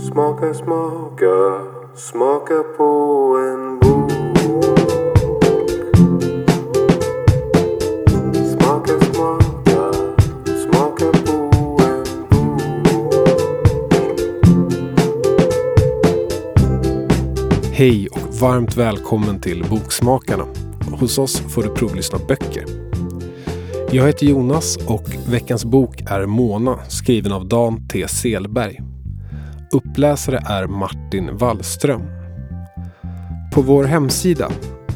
Smaka, smaka, smaka på en bok. Smaka, smaka, smaka på en bok. Hej och varmt välkommen till Boksmakarna. Hos oss får du provlyssna böcker. Jag heter Jonas och veckans bok är Mona skriven av Dan T. Selberg. Uppläsare är Martin Wallström. På vår hemsida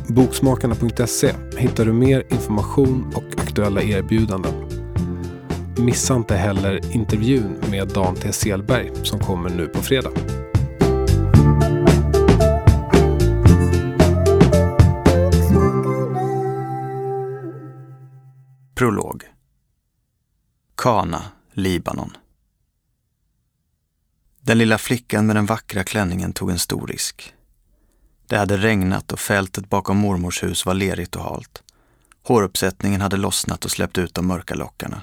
boksmakarna.se hittar du mer information och aktuella erbjudanden. Missa inte heller intervjun med Dan T. Selberg som kommer nu på fredag. Prolog Kana, Libanon den lilla flickan med den vackra klänningen tog en stor risk. Det hade regnat och fältet bakom mormors hus var lerigt och halt. Håruppsättningen hade lossnat och släppt ut de mörka lockarna.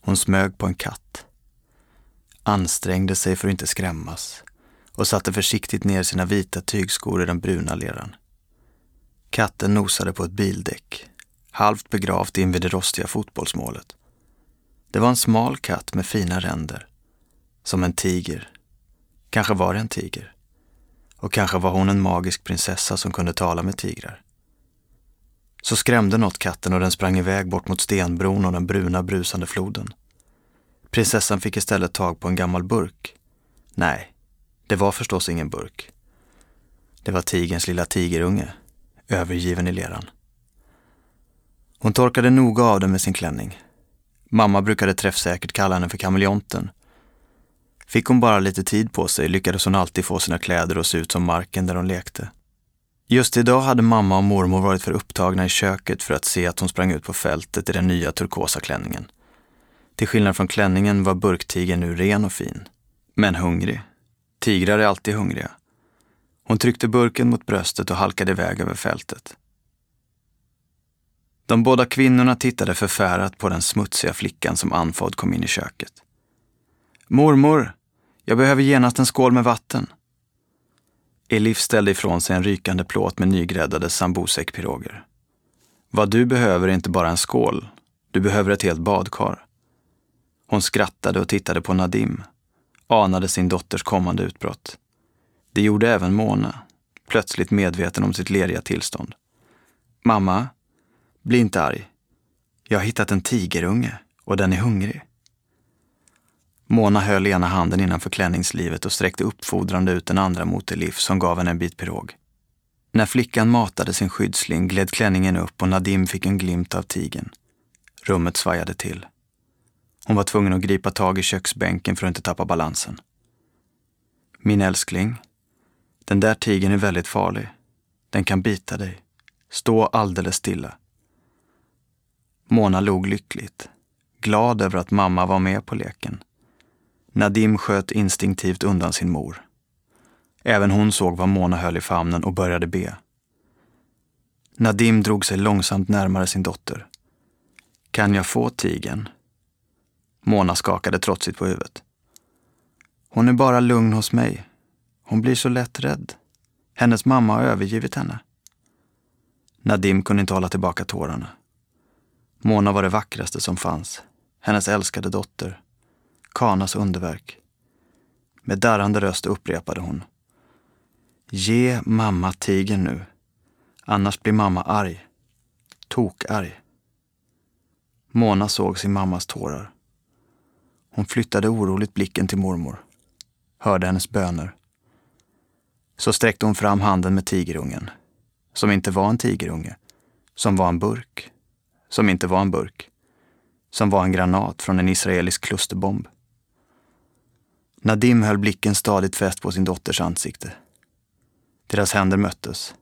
Hon smög på en katt. Ansträngde sig för att inte skrämmas och satte försiktigt ner sina vita tygskor i den bruna leran. Katten nosade på ett bildäck halvt begravt invid det rostiga fotbollsmålet. Det var en smal katt med fina ränder. Som en tiger. Kanske var det en tiger. Och kanske var hon en magisk prinsessa som kunde tala med tigrar. Så skrämde något katten och den sprang iväg bort mot stenbron och den bruna brusande floden. Prinsessan fick istället tag på en gammal burk. Nej, det var förstås ingen burk. Det var tigerns lilla tigerunge, övergiven i leran. Hon torkade noga av den med sin klänning. Mamma brukade träffsäkert kalla henne för kameleonten. Fick hon bara lite tid på sig lyckades hon alltid få sina kläder att se ut som marken där hon lekte. Just idag hade mamma och mormor varit för upptagna i köket för att se att hon sprang ut på fältet i den nya turkosa klänningen. Till skillnad från klänningen var burktigern nu ren och fin. Men hungrig. Tigrar är alltid hungriga. Hon tryckte burken mot bröstet och halkade iväg över fältet. De båda kvinnorna tittade förfärat på den smutsiga flickan som andfådd kom in i köket. Mormor, jag behöver genast en skål med vatten. Elif ställde ifrån sig en rykande plåt med nygräddade sambusekpiroger. Vad du behöver är inte bara en skål, du behöver ett helt badkar. Hon skrattade och tittade på Nadim, anade sin dotters kommande utbrott. Det gjorde även Mona, plötsligt medveten om sitt leriga tillstånd. Mamma, bli inte arg. Jag har hittat en tigerunge och den är hungrig. Mona höll ena handen innanför klänningslivet och sträckte uppfordrande ut den andra mot Elif som gav henne en bit pirog. När flickan matade sin skyddsling gled klänningen upp och Nadim fick en glimt av tigen. Rummet svajade till. Hon var tvungen att gripa tag i köksbänken för att inte tappa balansen. Min älskling, den där tigen är väldigt farlig. Den kan bita dig. Stå alldeles stilla. Mona log lyckligt, glad över att mamma var med på leken. Nadim sköt instinktivt undan sin mor. Även hon såg vad Mona höll i famnen och började be. Nadim drog sig långsamt närmare sin dotter. Kan jag få tigen? Mona skakade trotsigt på huvudet. Hon är bara lugn hos mig. Hon blir så lätt rädd. Hennes mamma har övergivit henne. Nadim kunde inte hålla tillbaka tårarna. Mona var det vackraste som fanns. Hennes älskade dotter. Kanas underverk. Med darrande röst upprepade hon. Ge mamma tigern nu. Annars blir mamma arg. Tokarg. Mona såg sin mammas tårar. Hon flyttade oroligt blicken till mormor. Hörde hennes böner. Så sträckte hon fram handen med tigerungen. Som inte var en tigerunge. Som var en burk som inte var en burk. Som var en granat från en israelisk klusterbomb. Nadim höll blicken stadigt fäst på sin dotters ansikte. Deras händer möttes.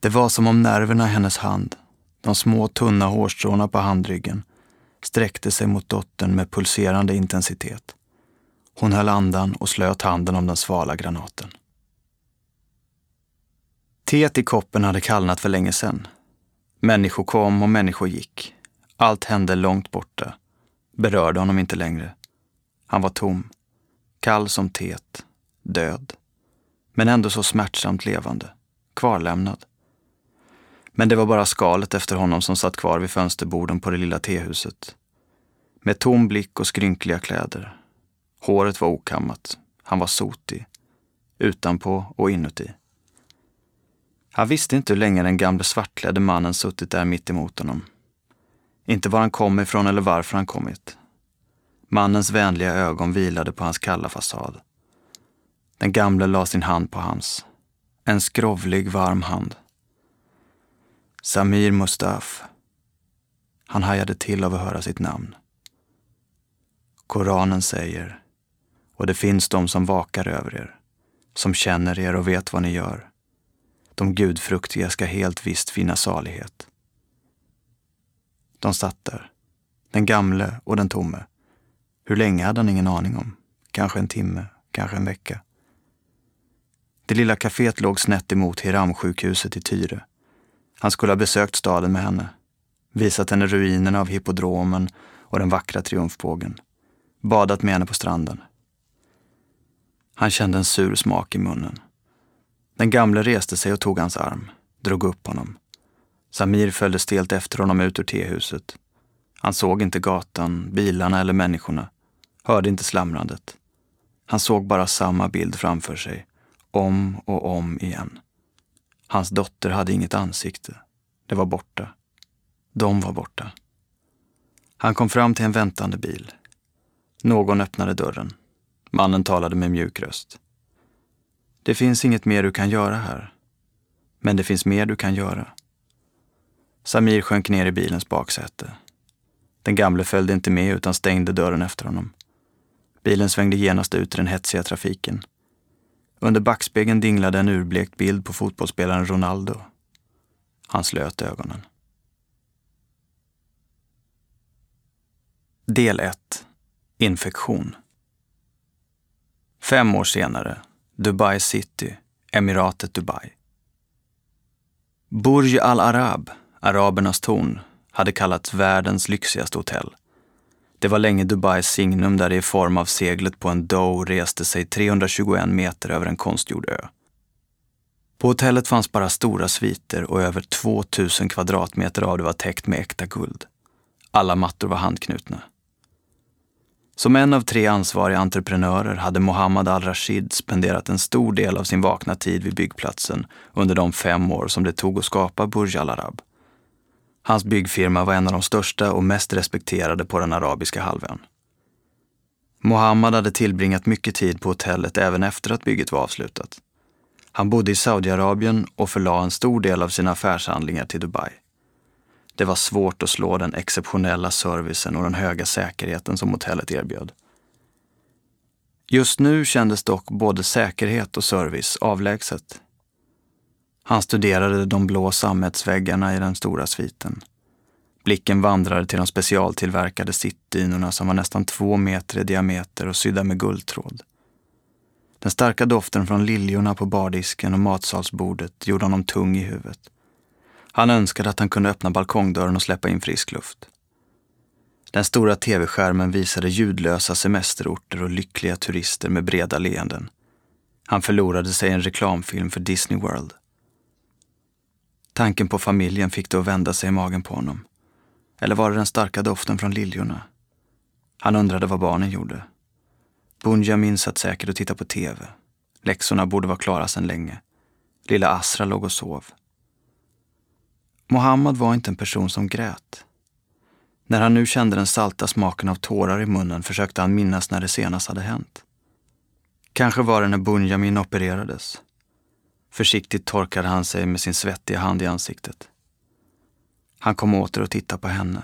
Det var som om nerverna i hennes hand, de små tunna hårstråna på handryggen, sträckte sig mot dottern med pulserande intensitet. Hon höll andan och slöt handen om den svala granaten. Teet i koppen hade kallnat för länge sedan Människor kom och människor gick. Allt hände långt borta. Berörde honom inte längre. Han var tom. Kall som teet. död. Men ändå så smärtsamt levande, kvarlämnad. Men det var bara skalet efter honom som satt kvar vid fönsterborden på det lilla tehuset. Med tom blick och skrynkliga kläder. Håret var okammat. Han var sotig. Utanpå och inuti. Han visste inte hur länge den gamle svartklädde mannen suttit där mitt emot honom. Inte var han kom ifrån eller varför han kommit. Mannens vänliga ögon vilade på hans kalla fasad. Den gamle la sin hand på hans. En skrovlig, varm hand. Samir Mustaf. Han hajade till av att höra sitt namn. Koranen säger, och det finns de som vakar över er, som känner er och vet vad ni gör. De gudfruktiga ska helt visst finna salighet. De satt där, den gamle och den tomme. Hur länge hade han ingen aning om. Kanske en timme, kanske en vecka. Det lilla kaféet låg snett emot Hiramsjukhuset i Tyre. Han skulle ha besökt staden med henne, visat henne ruinerna av hippodromen och den vackra triumfbågen, badat med henne på stranden. Han kände en sur smak i munnen. Den gamle reste sig och tog hans arm, drog upp honom. Samir följde stelt efter honom ut ur tehuset. Han såg inte gatan, bilarna eller människorna, hörde inte slamrandet. Han såg bara samma bild framför sig, om och om igen. Hans dotter hade inget ansikte. Det var borta. De var borta. Han kom fram till en väntande bil. Någon öppnade dörren. Mannen talade med mjuk röst. Det finns inget mer du kan göra här. Men det finns mer du kan göra. Samir sjönk ner i bilens baksäte. Den gamle följde inte med utan stängde dörren efter honom. Bilen svängde genast ut i den hetsiga trafiken. Under backspegeln dinglade en urblekt bild på fotbollsspelaren Ronaldo. Han slöt ögonen. Del 1. Infektion. Fem år senare, Dubai City, emiratet Dubai. Burj Al Arab, arabernas torn, hade kallats världens lyxigaste hotell. Det var länge Dubais signum där det i form av seglet på en dow reste sig 321 meter över en konstgjord ö. På hotellet fanns bara stora sviter och över 2000 kvadratmeter av det var täckt med äkta guld. Alla mattor var handknutna. Som en av tre ansvariga entreprenörer hade Mohammad al-Rashid spenderat en stor del av sin vakna tid vid byggplatsen under de fem år som det tog att skapa Burj Al Arab. Hans byggfirma var en av de största och mest respekterade på den arabiska halvön. Mohammad hade tillbringat mycket tid på hotellet även efter att bygget var avslutat. Han bodde i Saudiarabien och förlade en stor del av sina affärshandlingar till Dubai. Det var svårt att slå den exceptionella servicen och den höga säkerheten som hotellet erbjöd. Just nu kändes dock både säkerhet och service avlägset. Han studerade de blå sammetsväggarna i den stora sviten. Blicken vandrade till de specialtillverkade sittdynorna som var nästan två meter i diameter och sydda med guldtråd. Den starka doften från liljorna på bardisken och matsalsbordet gjorde honom tung i huvudet. Han önskade att han kunde öppna balkongdörren och släppa in frisk luft. Den stora tv-skärmen visade ljudlösa semesterorter och lyckliga turister med breda leenden. Han förlorade sig i en reklamfilm för Disney World. Tanken på familjen fick det att vända sig i magen på honom. Eller var det den starka doften från liljorna? Han undrade vad barnen gjorde. Bunjamin satt säkert och tittade på tv. Läxorna borde vara klara sedan länge. Lilla Asra låg och sov. Mohammad var inte en person som grät. När han nu kände den salta smaken av tårar i munnen försökte han minnas när det senast hade hänt. Kanske var det när Bunjamin opererades. Försiktigt torkade han sig med sin svettiga hand i ansiktet. Han kom åter och tittade på henne.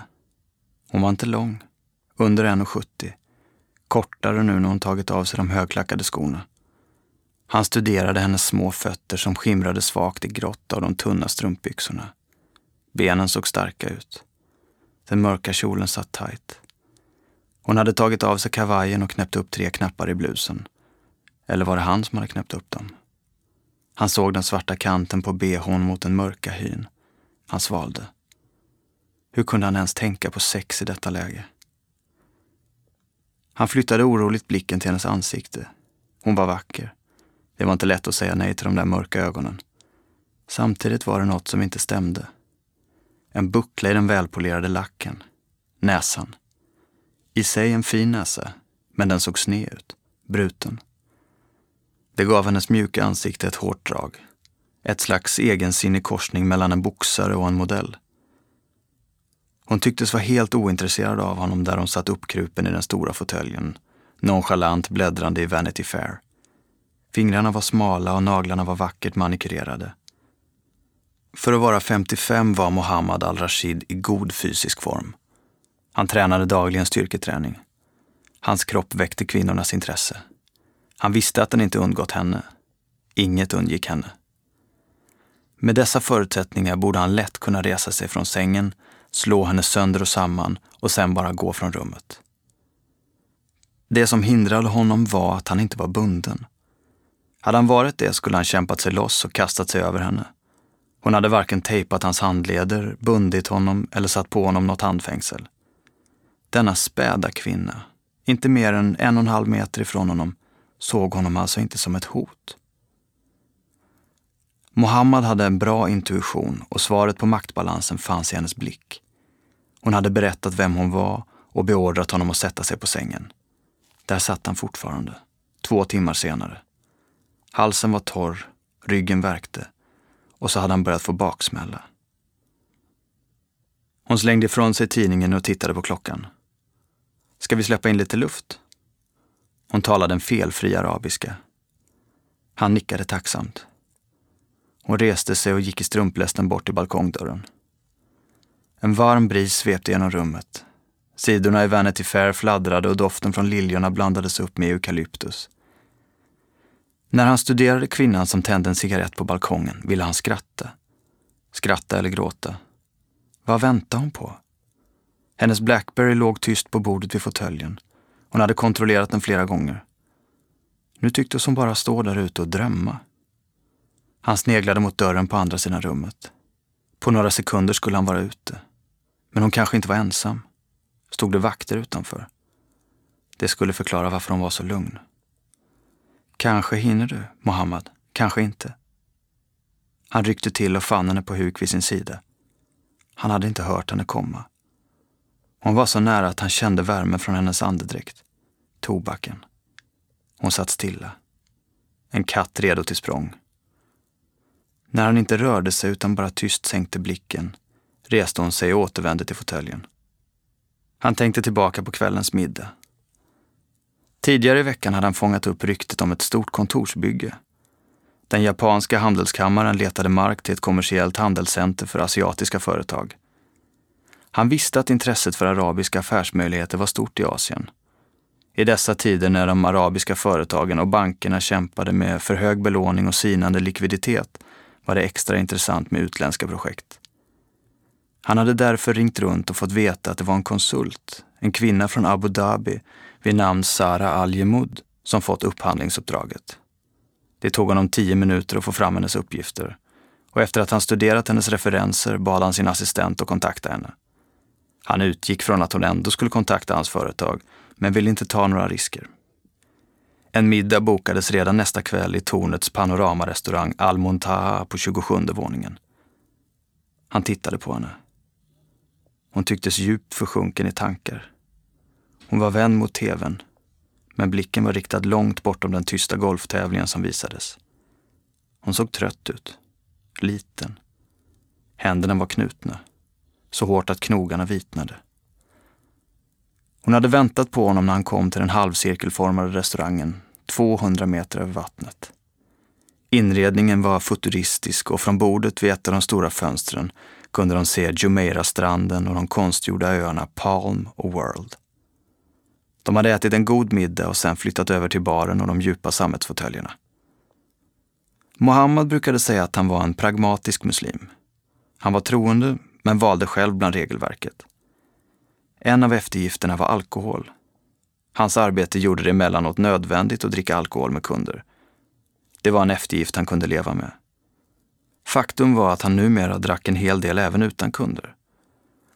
Hon var inte lång, under 1,70. Kortare nu när hon tagit av sig de högklackade skorna. Han studerade hennes små fötter som skimrade svagt i grått av de tunna strumpbyxorna. Benen såg starka ut. Den mörka kjolen satt tajt. Hon hade tagit av sig kavajen och knäppt upp tre knappar i blusen. Eller var det han som hade knäppt upp dem? Han såg den svarta kanten på behån mot den mörka hyn. Han svalde. Hur kunde han ens tänka på sex i detta läge? Han flyttade oroligt blicken till hennes ansikte. Hon var vacker. Det var inte lätt att säga nej till de där mörka ögonen. Samtidigt var det något som inte stämde. En buckla i den välpolerade lacken. Näsan. I sig en fin näsa, men den såg sned ut. Bruten. Det gav hennes mjuka ansikte ett hårt drag. Ett slags egensinnig korsning mellan en boxare och en modell. Hon tycktes vara helt ointresserad av honom där hon satt uppkrupen i den stora fåtöljen, nonchalant bläddrande i Vanity Fair. Fingrarna var smala och naglarna var vackert manikyrerade. För att vara 55 var Mohammad al-Rashid i god fysisk form. Han tränade dagligen styrketräning. Hans kropp väckte kvinnornas intresse. Han visste att den inte undgått henne. Inget undgick henne. Med dessa förutsättningar borde han lätt kunna resa sig från sängen, slå henne sönder och samman och sen bara gå från rummet. Det som hindrade honom var att han inte var bunden. Hade han varit det skulle han kämpat sig loss och kastat sig över henne. Hon hade varken tejpat hans handleder, bundit honom eller satt på honom något handfängsel. Denna späda kvinna, inte mer än en och en halv meter ifrån honom, såg honom alltså inte som ett hot. Mohammad hade en bra intuition och svaret på maktbalansen fanns i hennes blick. Hon hade berättat vem hon var och beordrat honom att sätta sig på sängen. Där satt han fortfarande, två timmar senare. Halsen var torr, ryggen värkte och så hade han börjat få baksmälla. Hon slängde ifrån sig tidningen och tittade på klockan. Ska vi släppa in lite luft? Hon talade en felfri arabiska. Han nickade tacksamt. Hon reste sig och gick i strumplästen bort till balkongdörren. En varm bris svepte genom rummet. Sidorna i Vanity Fair fladdrade och doften från liljorna blandades upp med eukalyptus. När han studerade kvinnan som tände en cigarett på balkongen ville han skratta. Skratta eller gråta. Vad väntade hon på? Hennes Blackberry låg tyst på bordet vid fåtöljen. Hon hade kontrollerat den flera gånger. Nu tycktes hon bara stå där ute och drömma. Han sneglade mot dörren på andra sidan rummet. På några sekunder skulle han vara ute. Men hon kanske inte var ensam. Stod det vakter utanför? Det skulle förklara varför hon var så lugn. Kanske hinner du, Mohammad. Kanske inte. Han ryckte till och fann henne på huk vid sin sida. Han hade inte hört henne komma. Hon var så nära att han kände värmen från hennes andedräkt. Tobaken. Hon satt stilla. En katt redo till språng. När han inte rörde sig utan bara tyst sänkte blicken reste hon sig och återvände till fåtöljen. Han tänkte tillbaka på kvällens middag. Tidigare i veckan hade han fångat upp ryktet om ett stort kontorsbygge. Den japanska handelskammaren letade mark till ett kommersiellt handelscenter för asiatiska företag. Han visste att intresset för arabiska affärsmöjligheter var stort i Asien. I dessa tider när de arabiska företagen och bankerna kämpade med för hög belåning och sinande likviditet var det extra intressant med utländska projekt. Han hade därför ringt runt och fått veta att det var en konsult, en kvinna från Abu Dhabi vid namn Sara Al-Jemud, som fått upphandlingsuppdraget. Det tog honom tio minuter att få fram hennes uppgifter och efter att han studerat hennes referenser bad han sin assistent att kontakta henne. Han utgick från att hon ändå skulle kontakta hans företag, men ville inte ta några risker. En middag bokades redan nästa kväll i tornets panoramarestaurang Al Muntaha på 27 våningen. Han tittade på henne. Hon tycktes djupt försjunken i tankar. Hon var vänd mot tvn, men blicken var riktad långt bortom den tysta golftävlingen som visades. Hon såg trött ut. Liten. Händerna var knutna. Så hårt att knogarna vitnade. Hon hade väntat på honom när han kom till den halvcirkelformade restaurangen, 200 meter över vattnet. Inredningen var futuristisk och från bordet vid ett av de stora fönstren kunde de se Jumeirah-stranden och de konstgjorda öarna Palm och World. De hade ätit en god middag och sen flyttat över till baren och de djupa sammetsfåtöljerna. Mohammed brukade säga att han var en pragmatisk muslim. Han var troende, men valde själv bland regelverket. En av eftergifterna var alkohol. Hans arbete gjorde det emellanåt nödvändigt att dricka alkohol med kunder. Det var en eftergift han kunde leva med. Faktum var att han numera drack en hel del även utan kunder.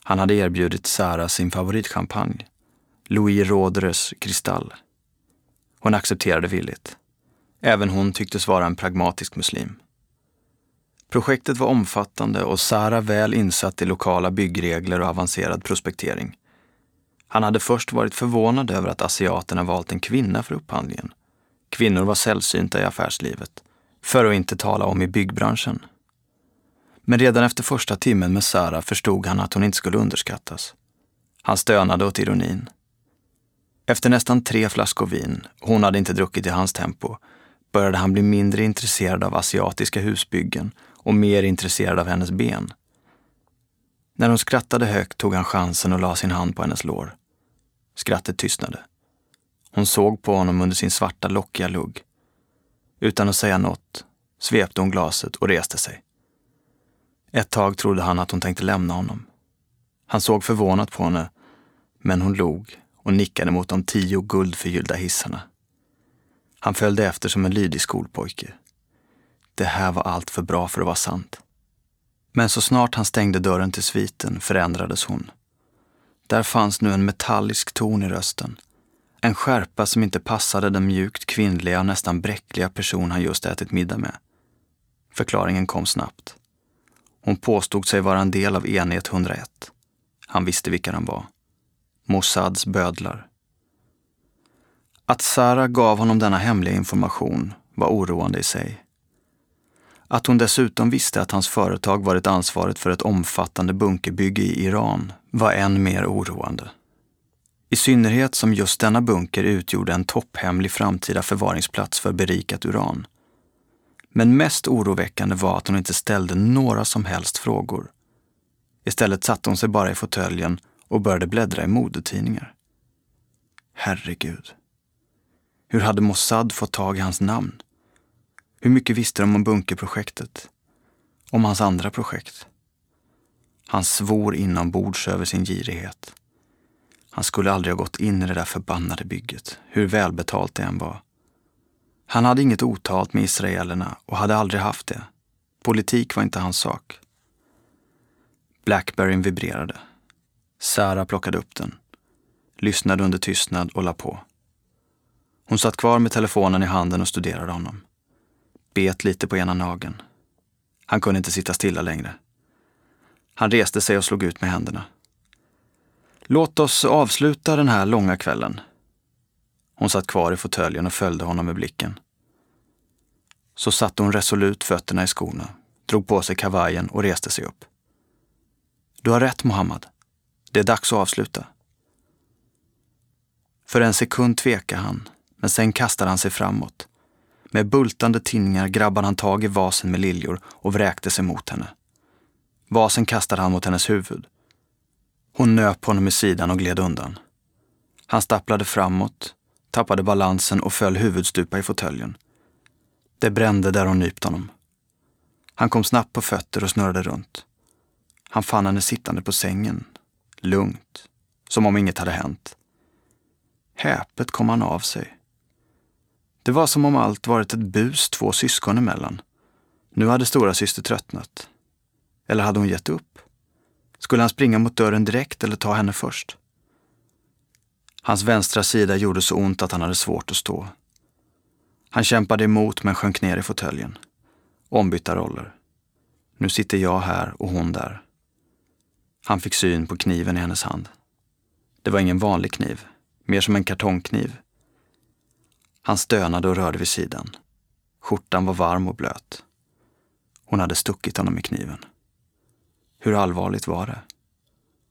Han hade erbjudit Sara sin favoritchampagne, Louis Roderes Kristall. Hon accepterade villigt. Även hon tycktes vara en pragmatisk muslim. Projektet var omfattande och Sara väl insatt i lokala byggregler och avancerad prospektering. Han hade först varit förvånad över att asiaterna valt en kvinna för upphandlingen. Kvinnor var sällsynta i affärslivet, för att inte tala om i byggbranschen. Men redan efter första timmen med Sara förstod han att hon inte skulle underskattas. Han stönade åt ironin. Efter nästan tre flaskor vin, hon hade inte druckit i hans tempo, började han bli mindre intresserad av asiatiska husbyggen och mer intresserad av hennes ben. När hon skrattade högt tog han chansen och la sin hand på hennes lår. Skrattet tystnade. Hon såg på honom under sin svarta lockiga lugg. Utan att säga något svepte hon glaset och reste sig. Ett tag trodde han att hon tänkte lämna honom. Han såg förvånat på henne, men hon log och nickade mot de tio guldförgyllda hissarna. Han följde efter som en lydig skolpojke. Det här var allt för bra för att vara sant. Men så snart han stängde dörren till sviten förändrades hon. Där fanns nu en metallisk ton i rösten. En skärpa som inte passade den mjukt kvinnliga och nästan bräckliga person han just ätit middag med. Förklaringen kom snabbt. Hon påstod sig vara en del av enhet 101. Han visste vilka de var. Mossads bödlar. Att Sara gav honom denna hemliga information var oroande i sig. Att hon dessutom visste att hans företag varit ansvarigt för ett omfattande bunkerbygge i Iran var än mer oroande. I synnerhet som just denna bunker utgjorde en topphemlig framtida förvaringsplats för berikat uran. Men mest oroväckande var att hon inte ställde några som helst frågor. Istället satte hon sig bara i fåtöljen och började bläddra i modetidningar. Herregud. Hur hade Mossad fått tag i hans namn? Hur mycket visste de om bunkerprojektet? Om hans andra projekt? Han svor inombords över sin girighet. Han skulle aldrig ha gått in i det där förbannade bygget, hur välbetalt det än var. Han hade inget otalt med israelerna och hade aldrig haft det. Politik var inte hans sak. Blackberryn vibrerade. Sara plockade upp den, lyssnade under tystnad och la på. Hon satt kvar med telefonen i handen och studerade honom. Bet lite på ena nageln. Han kunde inte sitta stilla längre. Han reste sig och slog ut med händerna. Låt oss avsluta den här långa kvällen. Hon satt kvar i fåtöljen och följde honom med blicken. Så satte hon resolut fötterna i skorna, drog på sig kavajen och reste sig upp. Du har rätt, Mohammad. Det är dags att avsluta. För en sekund tvekade han, men sen kastade han sig framåt. Med bultande tinningar grabbade han tag i vasen med liljor och vräkte sig mot henne. Vasen kastade han mot hennes huvud. Hon nöp honom i sidan och gled undan. Han stapplade framåt, tappade balansen och föll huvudstupa i fåtöljen. Det brände där hon nypt honom. Han kom snabbt på fötter och snurrade runt. Han fann henne sittande på sängen, lugnt, som om inget hade hänt. Häpet kom han av sig. Det var som om allt varit ett bus två syskon emellan. Nu hade stora syster tröttnat. Eller hade hon gett upp? Skulle han springa mot dörren direkt eller ta henne först? Hans vänstra sida gjorde så ont att han hade svårt att stå. Han kämpade emot men sjönk ner i fåtöljen. Ombytta roller. Nu sitter jag här och hon där. Han fick syn på kniven i hennes hand. Det var ingen vanlig kniv, mer som en kartongkniv. Han stönade och rörde vid sidan. Skjortan var varm och blöt. Hon hade stuckit honom i kniven. Hur allvarligt var det?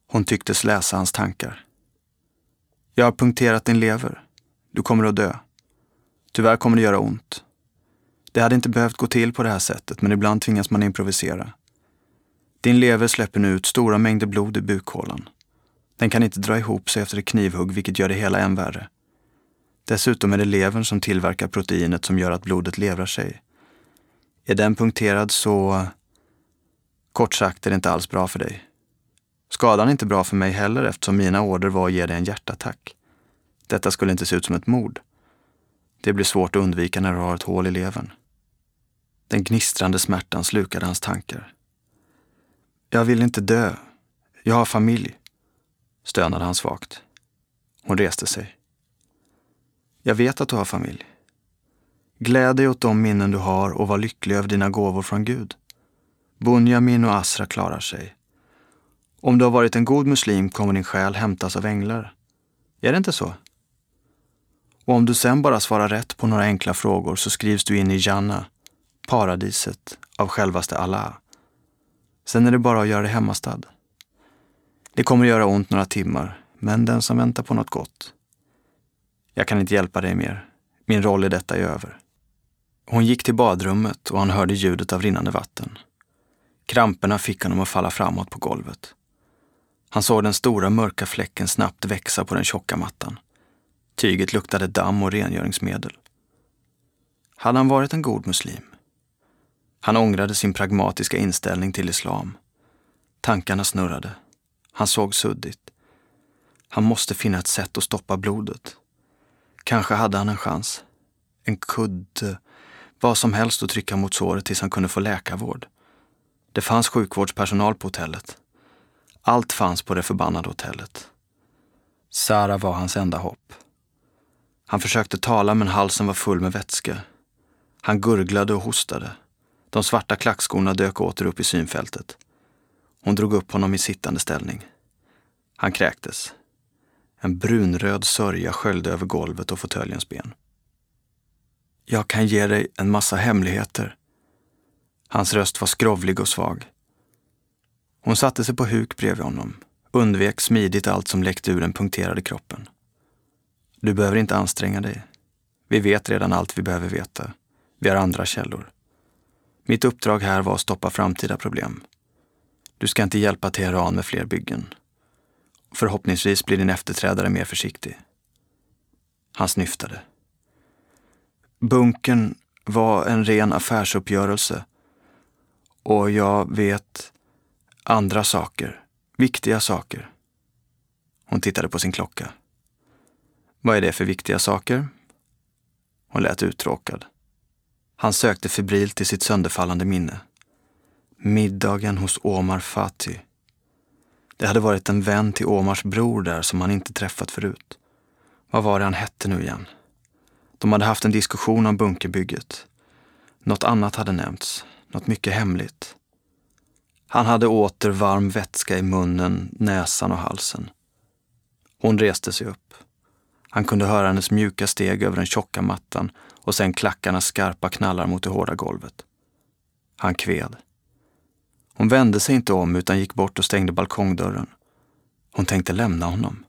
Hon tycktes läsa hans tankar. Jag har punkterat din lever. Du kommer att dö. Tyvärr kommer det göra ont. Det hade inte behövt gå till på det här sättet, men ibland tvingas man improvisera. Din lever släpper nu ut stora mängder blod i bukhålan. Den kan inte dra ihop sig efter ett knivhugg, vilket gör det hela än värre. Dessutom är det levern som tillverkar proteinet som gör att blodet levrar sig. Är den punkterad så... Kort sagt är det inte alls bra för dig. Skadan är inte bra för mig heller eftersom mina order var att ge dig en hjärtattack. Detta skulle inte se ut som ett mord. Det blir svårt att undvika när du har ett hål i levern. Den gnistrande smärtan slukade hans tankar. Jag vill inte dö. Jag har familj, stönade han svagt. Hon reste sig. Jag vet att du har familj. Gläd dig åt de minnen du har och var lycklig över dina gåvor från Gud. Bunjamin och Asra klarar sig. Om du har varit en god muslim kommer din själ hämtas av änglar. Är det inte så? Och om du sen bara svarar rätt på några enkla frågor så skrivs du in i Janna, paradiset, av självaste Allah. Sen är det bara att göra dig hemmastad. Det kommer att göra ont några timmar, men den som väntar på något gott. Jag kan inte hjälpa dig mer. Min roll i detta är över. Hon gick till badrummet och han hörde ljudet av rinnande vatten. Kramperna fick honom att falla framåt på golvet. Han såg den stora mörka fläcken snabbt växa på den tjocka mattan. Tyget luktade damm och rengöringsmedel. Hade han varit en god muslim? Han ångrade sin pragmatiska inställning till islam. Tankarna snurrade. Han såg suddigt. Han måste finna ett sätt att stoppa blodet. Kanske hade han en chans. En kudde, vad som helst att trycka mot såret tills han kunde få läkarvård. Det fanns sjukvårdspersonal på hotellet. Allt fanns på det förbannade hotellet. Sara var hans enda hopp. Han försökte tala men halsen var full med vätska. Han gurglade och hostade. De svarta klackskorna dök åter upp i synfältet. Hon drog upp honom i sittande ställning. Han kräktes. En brunröd sörja sköljde över golvet och fåtöljens ben. Jag kan ge dig en massa hemligheter. Hans röst var skrovlig och svag. Hon satte sig på huk bredvid honom, undvek smidigt allt som läckte ur den punkterade kroppen. Du behöver inte anstränga dig. Vi vet redan allt vi behöver veta. Vi har andra källor. Mitt uppdrag här var att stoppa framtida problem. Du ska inte hjälpa Teheran med fler byggen. Förhoppningsvis blir din efterträdare mer försiktig. Han snyftade. Bunken var en ren affärsuppgörelse. Och jag vet andra saker. Viktiga saker. Hon tittade på sin klocka. Vad är det för viktiga saker? Hon lät uttråkad. Han sökte febrilt i sitt sönderfallande minne. Middagen hos Omar Fatih. Det hade varit en vän till Omars bror där som han inte träffat förut. Vad var det han hette nu igen? De hade haft en diskussion om bunkerbygget. Något annat hade nämnts, något mycket hemligt. Han hade åter varm vätska i munnen, näsan och halsen. Hon reste sig upp. Han kunde höra hennes mjuka steg över den tjocka mattan och sen klackarnas skarpa knallar mot det hårda golvet. Han kved. Hon vände sig inte om utan gick bort och stängde balkongdörren. Hon tänkte lämna honom.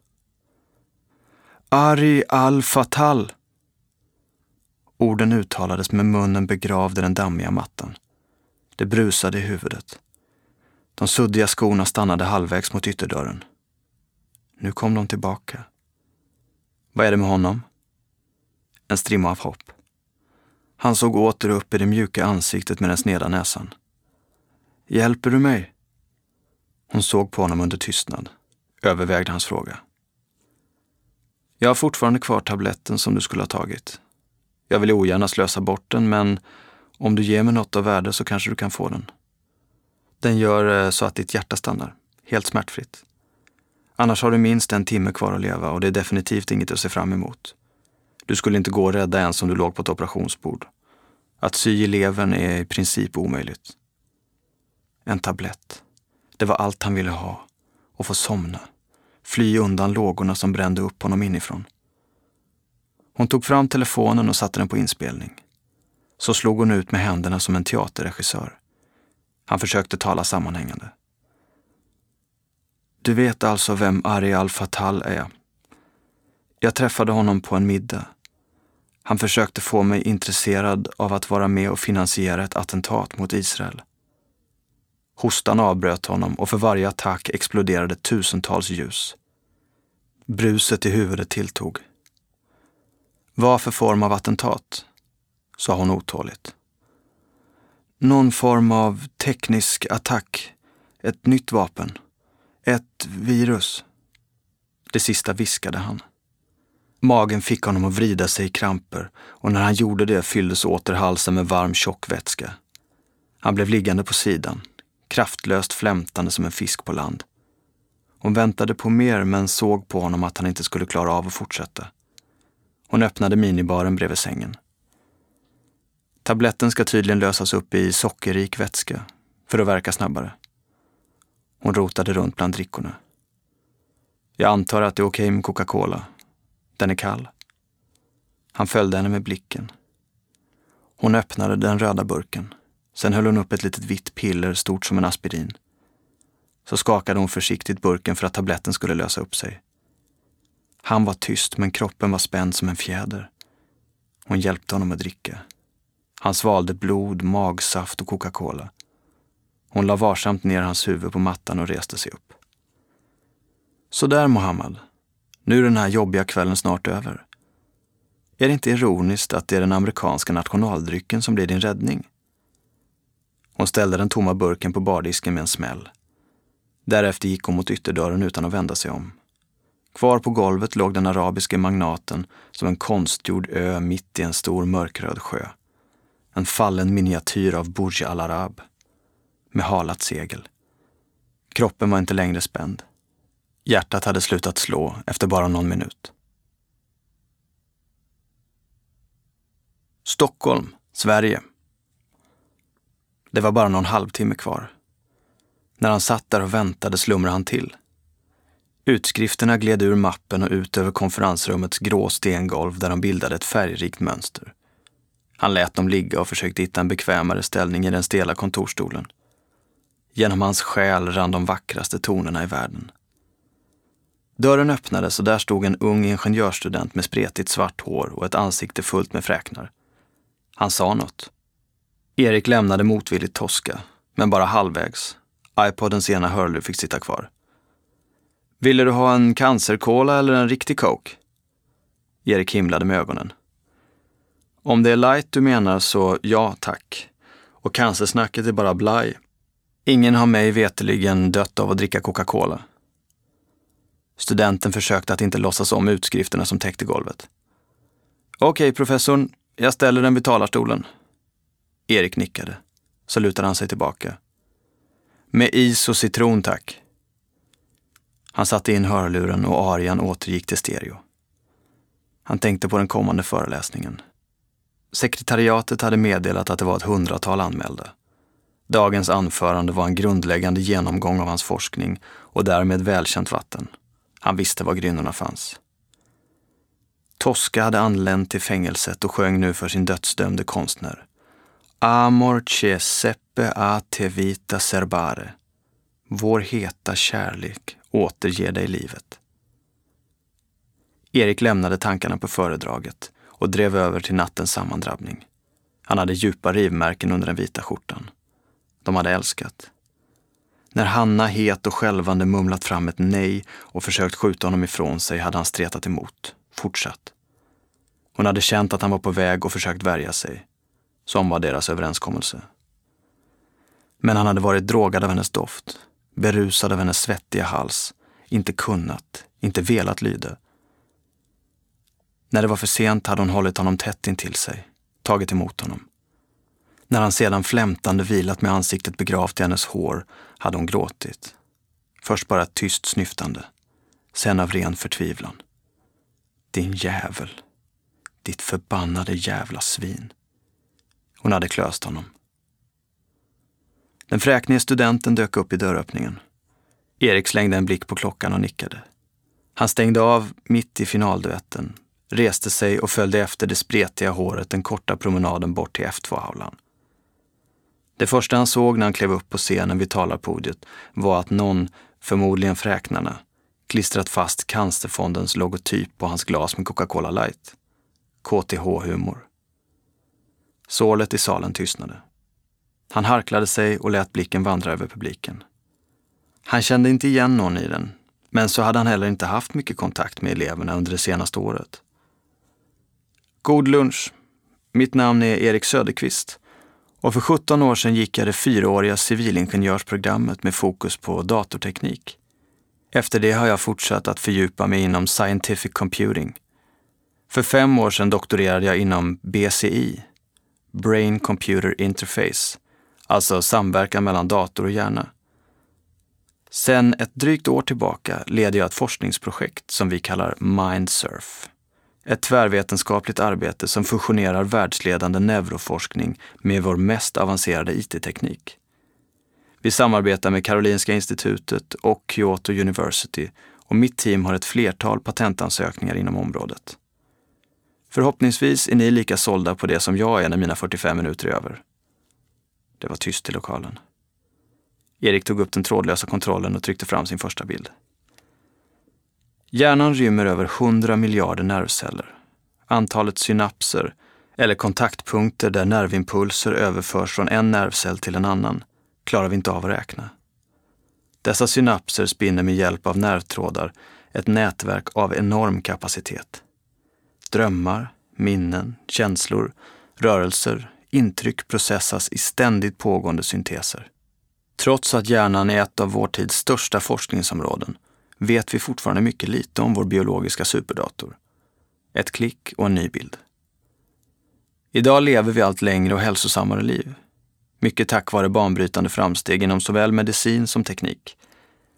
Ari al-Fatal. Orden uttalades med munnen begravd i den dammiga mattan. Det brusade i huvudet. De suddiga skorna stannade halvvägs mot ytterdörren. Nu kom de tillbaka. Vad är det med honom? En strimma av hopp. Han såg åter upp i det mjuka ansiktet med den sneda näsan. Hjälper du mig? Hon såg på honom under tystnad, övervägde hans fråga. Jag har fortfarande kvar tabletten som du skulle ha tagit. Jag vill ogärna slösa bort den, men om du ger mig något av värde så kanske du kan få den. Den gör eh, så att ditt hjärta stannar, helt smärtfritt. Annars har du minst en timme kvar att leva och det är definitivt inget att se fram emot. Du skulle inte gå och rädda ens om du låg på ett operationsbord. Att sy i levern är i princip omöjligt. En tablett. Det var allt han ville ha. Och få somna. Fly undan lågorna som brände upp honom inifrån. Hon tog fram telefonen och satte den på inspelning. Så slog hon ut med händerna som en teaterregissör. Han försökte tala sammanhängande. Du vet alltså vem Ari al-Fatal är? Jag träffade honom på en middag. Han försökte få mig intresserad av att vara med och finansiera ett attentat mot Israel. Hostan avbröt honom och för varje attack exploderade tusentals ljus. Bruset i huvudet tilltog. Vad för form av attentat? sa hon otåligt. Någon form av teknisk attack. Ett nytt vapen. Ett virus. Det sista viskade han. Magen fick honom att vrida sig i kramper och när han gjorde det fylldes åter halsen med varm tjock vätska. Han blev liggande på sidan, kraftlöst flämtande som en fisk på land. Hon väntade på mer men såg på honom att han inte skulle klara av att fortsätta. Hon öppnade minibaren bredvid sängen. Tabletten ska tydligen lösas upp i sockerrik vätska för att verka snabbare. Hon rotade runt bland drickorna. Jag antar att det är okej med Coca-Cola. Den är kall. Han följde henne med blicken. Hon öppnade den röda burken. Sen höll hon upp ett litet vitt piller stort som en aspirin. Så skakade hon försiktigt burken för att tabletten skulle lösa upp sig. Han var tyst men kroppen var spänd som en fjäder. Hon hjälpte honom att dricka. Han svalde blod, magsaft och Coca-Cola. Hon la varsamt ner hans huvud på mattan och reste sig upp. Sådär Mohammad. Nu är den här jobbiga kvällen snart över. Är det inte ironiskt att det är den amerikanska nationaldrycken som blir din räddning? Hon ställde den tomma burken på bardisken med en smäll. Därefter gick hon mot ytterdörren utan att vända sig om. Kvar på golvet låg den arabiske magnaten som en konstgjord ö mitt i en stor mörkröd sjö. En fallen miniatyr av Burj al Arab. Med halat segel. Kroppen var inte längre spänd. Hjärtat hade slutat slå efter bara någon minut. Stockholm, Sverige. Det var bara någon halvtimme kvar. När han satt där och väntade slumrade han till. Utskrifterna gled ur mappen och ut över konferensrummets grå stengolv där de bildade ett färgrikt mönster. Han lät dem ligga och försökte hitta en bekvämare ställning i den stela kontorstolen. Genom hans själ rann de vackraste tonerna i världen. Dörren öppnades och där stod en ung ingenjörsstudent med spretigt svart hår och ett ansikte fullt med fräknar. Han sa något. Erik lämnade motvilligt Tosca, men bara halvvägs. iPodens ena hörlur fick sitta kvar. Ville du ha en cancerkola eller en riktig coke? Erik himlade med ögonen. Om det är light du menar så ja, tack. Och cancersnacket är bara blaj. Ingen har mig veteligen dött av att dricka Coca-Cola. Studenten försökte att inte låtsas om utskrifterna som täckte golvet. Okej, professorn, jag ställer den vid talarstolen. Erik nickade. Så lutade han sig tillbaka. Med is och citron, tack. Han satte in hörluren och arian återgick till stereo. Han tänkte på den kommande föreläsningen. Sekretariatet hade meddelat att det var ett hundratal anmälda. Dagens anförande var en grundläggande genomgång av hans forskning och därmed välkänt vatten. Han visste var grynnorna fanns. Tosca hade anlänt till fängelset och sjöng nu för sin dödsdömde konstnär. Amor che seppe a te vita serbare. Vår heta kärlek återger dig livet. Erik lämnade tankarna på föredraget och drev över till nattens sammandrabbning. Han hade djupa rivmärken under den vita skjortan. De hade älskat. När Hanna het och skälvande mumlat fram ett nej och försökt skjuta honom ifrån sig hade han stretat emot, fortsatt. Hon hade känt att han var på väg och försökt värja sig. Som var deras överenskommelse. Men han hade varit drogad av hennes doft, berusad av hennes svettiga hals, inte kunnat, inte velat lyda. När det var för sent hade hon hållit honom tätt intill sig, tagit emot honom. När han sedan flämtande vilat med ansiktet begravt i hennes hår hade hon gråtit. Först bara ett tyst snyftande, sen av ren förtvivlan. Din jävel. Ditt förbannade jävla svin. Hon hade klöst honom. Den fräknige studenten dök upp i dörröppningen. Erik slängde en blick på klockan och nickade. Han stängde av mitt i finalduetten, reste sig och följde efter det spretiga håret den korta promenaden bort till F2-aulan. Det första han såg när han klev upp på scenen vid talarpodiet var att någon, förmodligen fräknarna, klistrat fast Cancerfondens logotyp på hans glas med Coca-Cola light. KTH-humor. Sålet i salen tystnade. Han harklade sig och lät blicken vandra över publiken. Han kände inte igen någon i den, men så hade han heller inte haft mycket kontakt med eleverna under det senaste året. God lunch. Mitt namn är Erik Söderqvist och för 17 år sedan gick jag det fyraåriga civilingenjörsprogrammet med fokus på datorteknik. Efter det har jag fortsatt att fördjupa mig inom scientific computing. För fem år sedan doktorerade jag inom BCI, Brain Computer Interface, alltså samverkan mellan dator och hjärna. Sen ett drygt år tillbaka leder jag ett forskningsprojekt som vi kallar Mindsurf. Ett tvärvetenskapligt arbete som fusionerar världsledande neuroforskning med vår mest avancerade IT-teknik. Vi samarbetar med Karolinska institutet och Kyoto University och mitt team har ett flertal patentansökningar inom området. Förhoppningsvis är ni lika sålda på det som jag är när mina 45 minuter är över. Det var tyst i lokalen. Erik tog upp den trådlösa kontrollen och tryckte fram sin första bild. Hjärnan rymmer över 100 miljarder nervceller. Antalet synapser, eller kontaktpunkter där nervimpulser överförs från en nervcell till en annan, klarar vi inte av att räkna. Dessa synapser spinner med hjälp av nervtrådar ett nätverk av enorm kapacitet. Drömmar, minnen, känslor, rörelser, intryck processas i ständigt pågående synteser. Trots att hjärnan är ett av vår tids största forskningsområden vet vi fortfarande mycket lite om vår biologiska superdator. Ett klick och en ny bild. Idag lever vi allt längre och hälsosammare liv. Mycket tack vare banbrytande framsteg inom såväl medicin som teknik.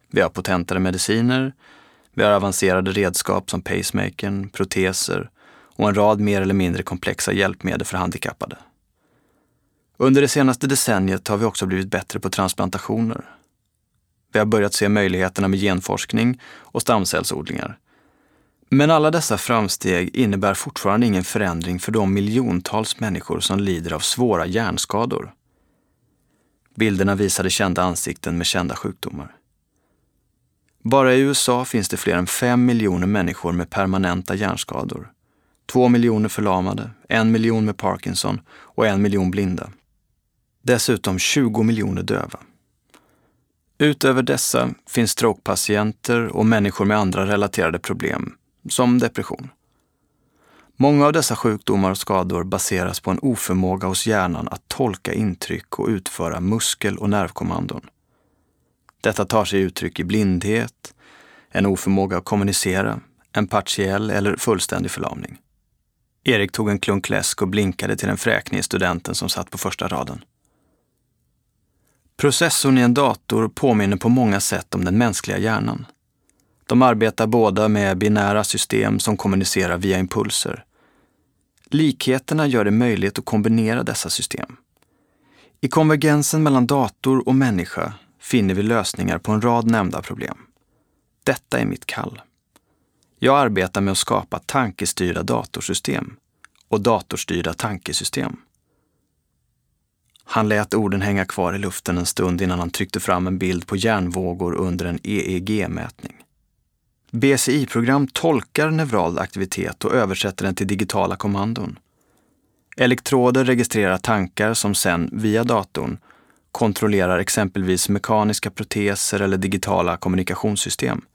Vi har potentare mediciner, vi har avancerade redskap som pacemakern, proteser och en rad mer eller mindre komplexa hjälpmedel för handikappade. Under det senaste decenniet har vi också blivit bättre på transplantationer. Vi har börjat se möjligheterna med genforskning och stamcellsodlingar. Men alla dessa framsteg innebär fortfarande ingen förändring för de miljontals människor som lider av svåra hjärnskador. Bilderna visade kända ansikten med kända sjukdomar. Bara i USA finns det fler än fem miljoner människor med permanenta hjärnskador. Två miljoner förlamade, en miljon med Parkinson och en miljon blinda. Dessutom 20 miljoner döva. Utöver dessa finns strokepatienter och människor med andra relaterade problem, som depression. Många av dessa sjukdomar och skador baseras på en oförmåga hos hjärnan att tolka intryck och utföra muskel och nervkommandon. Detta tar sig uttryck i blindhet, en oförmåga att kommunicera, en partiell eller fullständig förlamning. Erik tog en klunk läsk och blinkade till den fräknige studenten som satt på första raden. Processorn i en dator påminner på många sätt om den mänskliga hjärnan. De arbetar båda med binära system som kommunicerar via impulser. Likheterna gör det möjligt att kombinera dessa system. I konvergensen mellan dator och människa finner vi lösningar på en rad nämnda problem. Detta är mitt kall. Jag arbetar med att skapa tankestyrda datorsystem och datorstyrda tankesystem. Han lät orden hänga kvar i luften en stund innan han tryckte fram en bild på hjärnvågor under en EEG-mätning. BCI-program tolkar neural aktivitet och översätter den till digitala kommandon. Elektroder registrerar tankar som sen, via datorn, kontrollerar exempelvis mekaniska proteser eller digitala kommunikationssystem.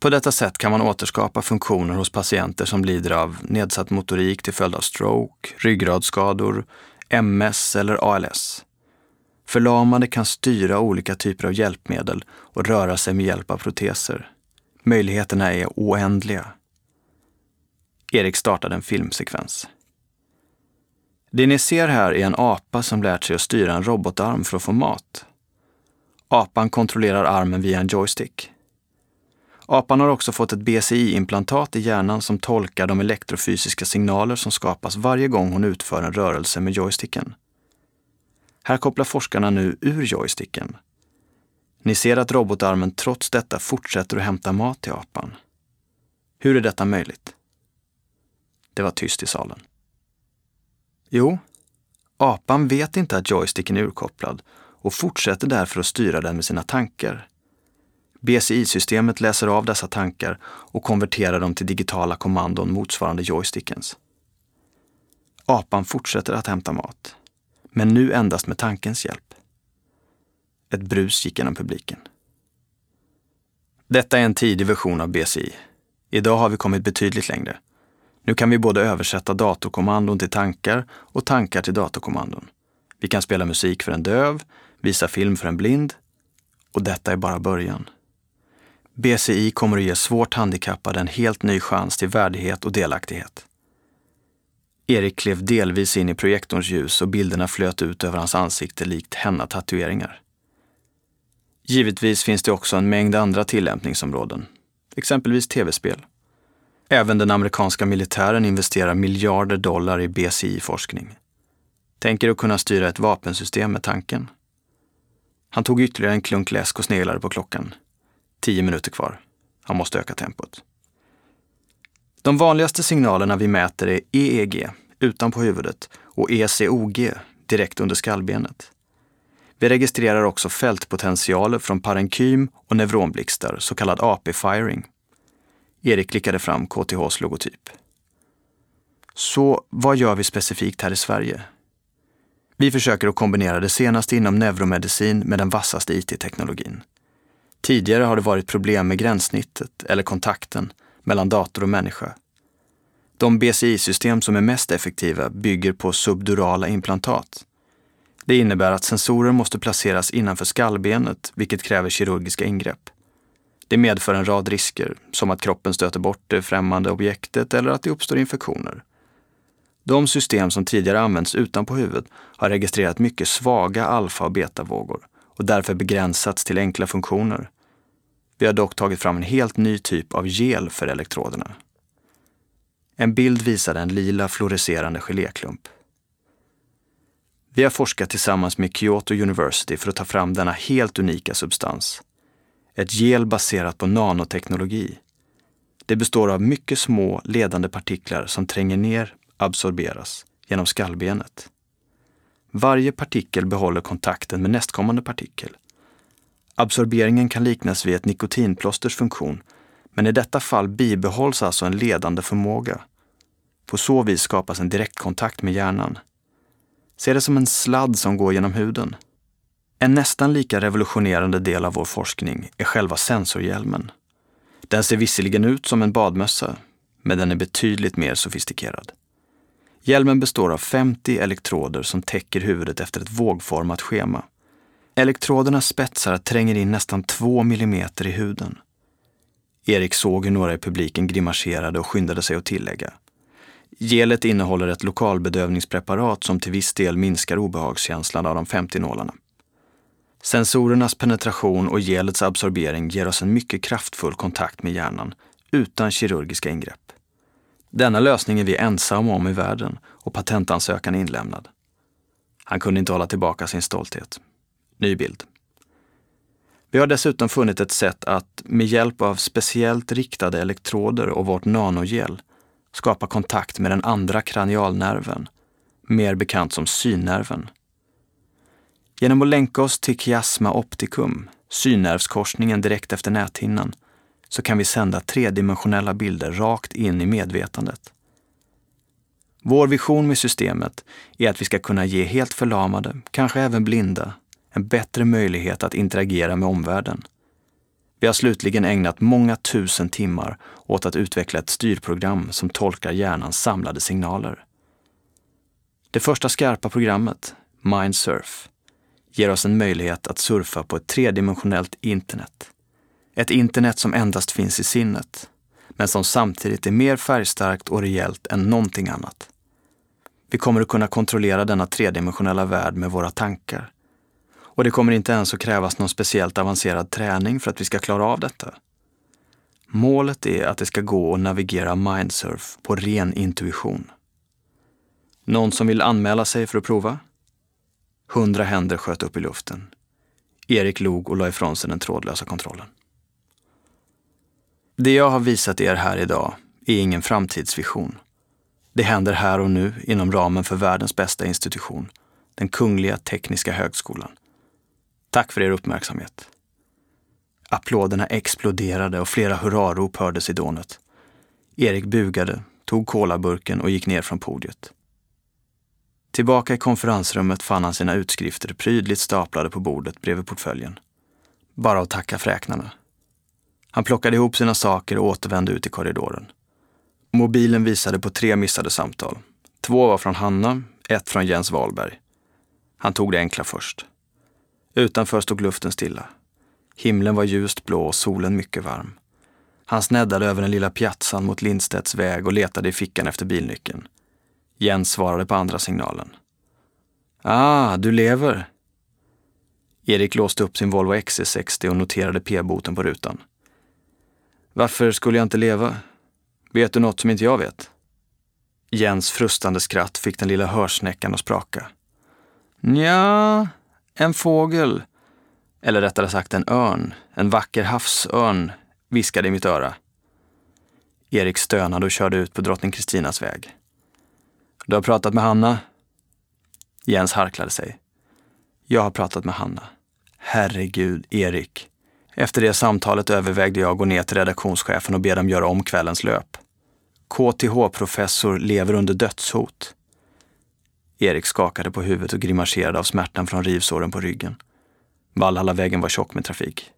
På detta sätt kan man återskapa funktioner hos patienter som lider av nedsatt motorik till följd av stroke, ryggradsskador, MS eller ALS. Förlamade kan styra olika typer av hjälpmedel och röra sig med hjälp av proteser. Möjligheterna är oändliga. Erik startade en filmsekvens. Det ni ser här är en apa som lärt sig att styra en robotarm för att få mat. Apan kontrollerar armen via en joystick. Apan har också fått ett BCI-implantat i hjärnan som tolkar de elektrofysiska signaler som skapas varje gång hon utför en rörelse med joysticken. Här kopplar forskarna nu ur joysticken. Ni ser att robotarmen trots detta fortsätter att hämta mat till apan. Hur är detta möjligt? Det var tyst i salen. Jo, apan vet inte att joysticken är urkopplad och fortsätter därför att styra den med sina tankar. BCI-systemet läser av dessa tankar och konverterar dem till digitala kommandon motsvarande joystickens. Apan fortsätter att hämta mat, men nu endast med tankens hjälp. Ett brus gick genom publiken. Detta är en tidig version av BCI. Idag har vi kommit betydligt längre. Nu kan vi både översätta datorkommandon till tankar och tankar till datorkommandon. Vi kan spela musik för en döv, visa film för en blind och detta är bara början. BCI kommer att ge svårt handikappade en helt ny chans till värdighet och delaktighet. Erik klev delvis in i projektorns ljus och bilderna flöt ut över hans ansikte likt henna-tatueringar. Givetvis finns det också en mängd andra tillämpningsområden, exempelvis tv-spel. Även den amerikanska militären investerar miljarder dollar i BCI-forskning. Tänker att kunna styra ett vapensystem med tanken. Han tog ytterligare en klunk läsk och sneglade på klockan. Tio minuter kvar. Han måste öka tempot. De vanligaste signalerna vi mäter är EEG, utanpå huvudet, och ECOG, direkt under skallbenet. Vi registrerar också fältpotentialer från parenkym och neuronblixtar, så kallad AP-firing. Erik klickade fram KTHs logotyp. Så vad gör vi specifikt här i Sverige? Vi försöker att kombinera det senaste inom neuromedicin med den vassaste IT-teknologin. Tidigare har det varit problem med gränssnittet eller kontakten mellan dator och människa. De BCI-system som är mest effektiva bygger på subdurala implantat. Det innebär att sensorer måste placeras innanför skallbenet, vilket kräver kirurgiska ingrepp. Det medför en rad risker, som att kroppen stöter bort det främmande objektet eller att det uppstår infektioner. De system som tidigare använts utanpå huvudet har registrerat mycket svaga alfa och betavågor och därför begränsats till enkla funktioner. Vi har dock tagit fram en helt ny typ av gel för elektroderna. En bild visar en lila fluorescerande geléklump. Vi har forskat tillsammans med Kyoto University för att ta fram denna helt unika substans. Ett gel baserat på nanoteknologi. Det består av mycket små ledande partiklar som tränger ner, absorberas, genom skallbenet. Varje partikel behåller kontakten med nästkommande partikel. Absorberingen kan liknas vid ett nikotinplåsters funktion, men i detta fall bibehålls alltså en ledande förmåga. På så vis skapas en direktkontakt med hjärnan. Se det som en sladd som går genom huden. En nästan lika revolutionerande del av vår forskning är själva sensorhjälmen. Den ser visserligen ut som en badmössa, men den är betydligt mer sofistikerad. Hjälmen består av 50 elektroder som täcker huvudet efter ett vågformat schema. Elektrodernas spetsar tränger in nästan 2 millimeter i huden. Erik såg hur några i publiken grimaserade och skyndade sig att tillägga. Gelet innehåller ett lokalbedövningspreparat som till viss del minskar obehagskänslan av de 50 nålarna. Sensorernas penetration och gelets absorbering ger oss en mycket kraftfull kontakt med hjärnan utan kirurgiska ingrepp. Denna lösning är vi ensamma om i världen och patentansökan är inlämnad. Han kunde inte hålla tillbaka sin stolthet. Ny bild. Vi har dessutom funnit ett sätt att med hjälp av speciellt riktade elektroder och vårt nanogel skapa kontakt med den andra kranialnerven, mer bekant som synnerven. Genom att länka oss till chiasma opticum, synnervskorsningen direkt efter näthinnan, så kan vi sända tredimensionella bilder rakt in i medvetandet. Vår vision med systemet är att vi ska kunna ge helt förlamade, kanske även blinda, en bättre möjlighet att interagera med omvärlden. Vi har slutligen ägnat många tusen timmar åt att utveckla ett styrprogram som tolkar hjärnans samlade signaler. Det första skarpa programmet, Mindsurf, ger oss en möjlighet att surfa på ett tredimensionellt internet. Ett internet som endast finns i sinnet, men som samtidigt är mer färgstarkt och rejält än någonting annat. Vi kommer att kunna kontrollera denna tredimensionella värld med våra tankar. Och det kommer inte ens att krävas någon speciellt avancerad träning för att vi ska klara av detta. Målet är att det ska gå att navigera mindsurf på ren intuition. Någon som vill anmäla sig för att prova? Hundra händer sköt upp i luften. Erik log och la ifrån sig den trådlösa kontrollen. Det jag har visat er här idag är ingen framtidsvision. Det händer här och nu inom ramen för världens bästa institution, den Kungliga Tekniska Högskolan. Tack för er uppmärksamhet. Applåderna exploderade och flera hurrarop hördes i dånet. Erik bugade, tog kolaburken och gick ner från podiet. Tillbaka i konferensrummet fann han sina utskrifter prydligt staplade på bordet bredvid portföljen. Bara att tacka fräknarna. Han plockade ihop sina saker och återvände ut i korridoren. Mobilen visade på tre missade samtal. Två var från Hanna, ett från Jens Wahlberg. Han tog det enkla först. Utanför stod luften stilla. Himlen var ljust blå och solen mycket varm. Han sneddade över den lilla piazzan mot Lindstedts väg och letade i fickan efter bilnyckeln. Jens svarade på andra signalen. Ah, du lever. Erik låste upp sin Volvo XC60 och noterade p-boten på rutan. Varför skulle jag inte leva? Vet du något som inte jag vet? Jens frustande skratt fick den lilla hörsnäckan att spraka. Nja, en fågel, eller rättare sagt en örn, en vacker havsörn, viskade i mitt öra. Erik stönade och körde ut på drottning Kristinas väg. Du har pratat med Hanna? Jens harklade sig. Jag har pratat med Hanna. Herregud, Erik. Efter det samtalet övervägde jag att gå ner till redaktionschefen och be dem göra om kvällens löp. KTH-professor lever under dödshot. Erik skakade på huvudet och grimaserade av smärtan från rivsåren på ryggen. Valhallavägen var tjock med trafik.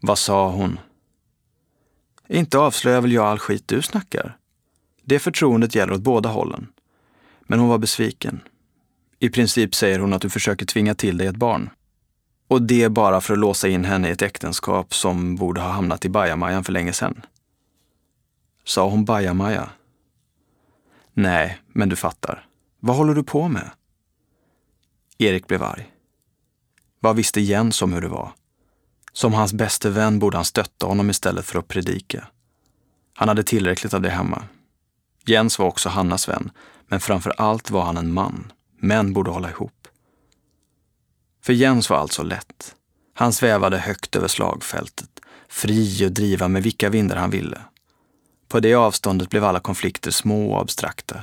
Vad sa hon? Inte avslöjar väl jag all skit du snackar? Det förtroendet gäller åt båda hållen. Men hon var besviken. I princip säger hon att du försöker tvinga till dig ett barn. Och det bara för att låsa in henne i ett äktenskap som borde ha hamnat i bajamajan för länge sedan. Sa hon bajamaja? Nej, men du fattar. Vad håller du på med? Erik blev arg. Vad visste Jens om hur det var? Som hans bäste vän borde han stötta honom istället för att predika. Han hade tillräckligt av det hemma. Jens var också Hannas vän, men framför allt var han en man. Män borde hålla ihop. För Jens var alltså lätt. Han svävade högt över slagfältet, fri att driva med vilka vindar han ville. På det avståndet blev alla konflikter små och abstrakta.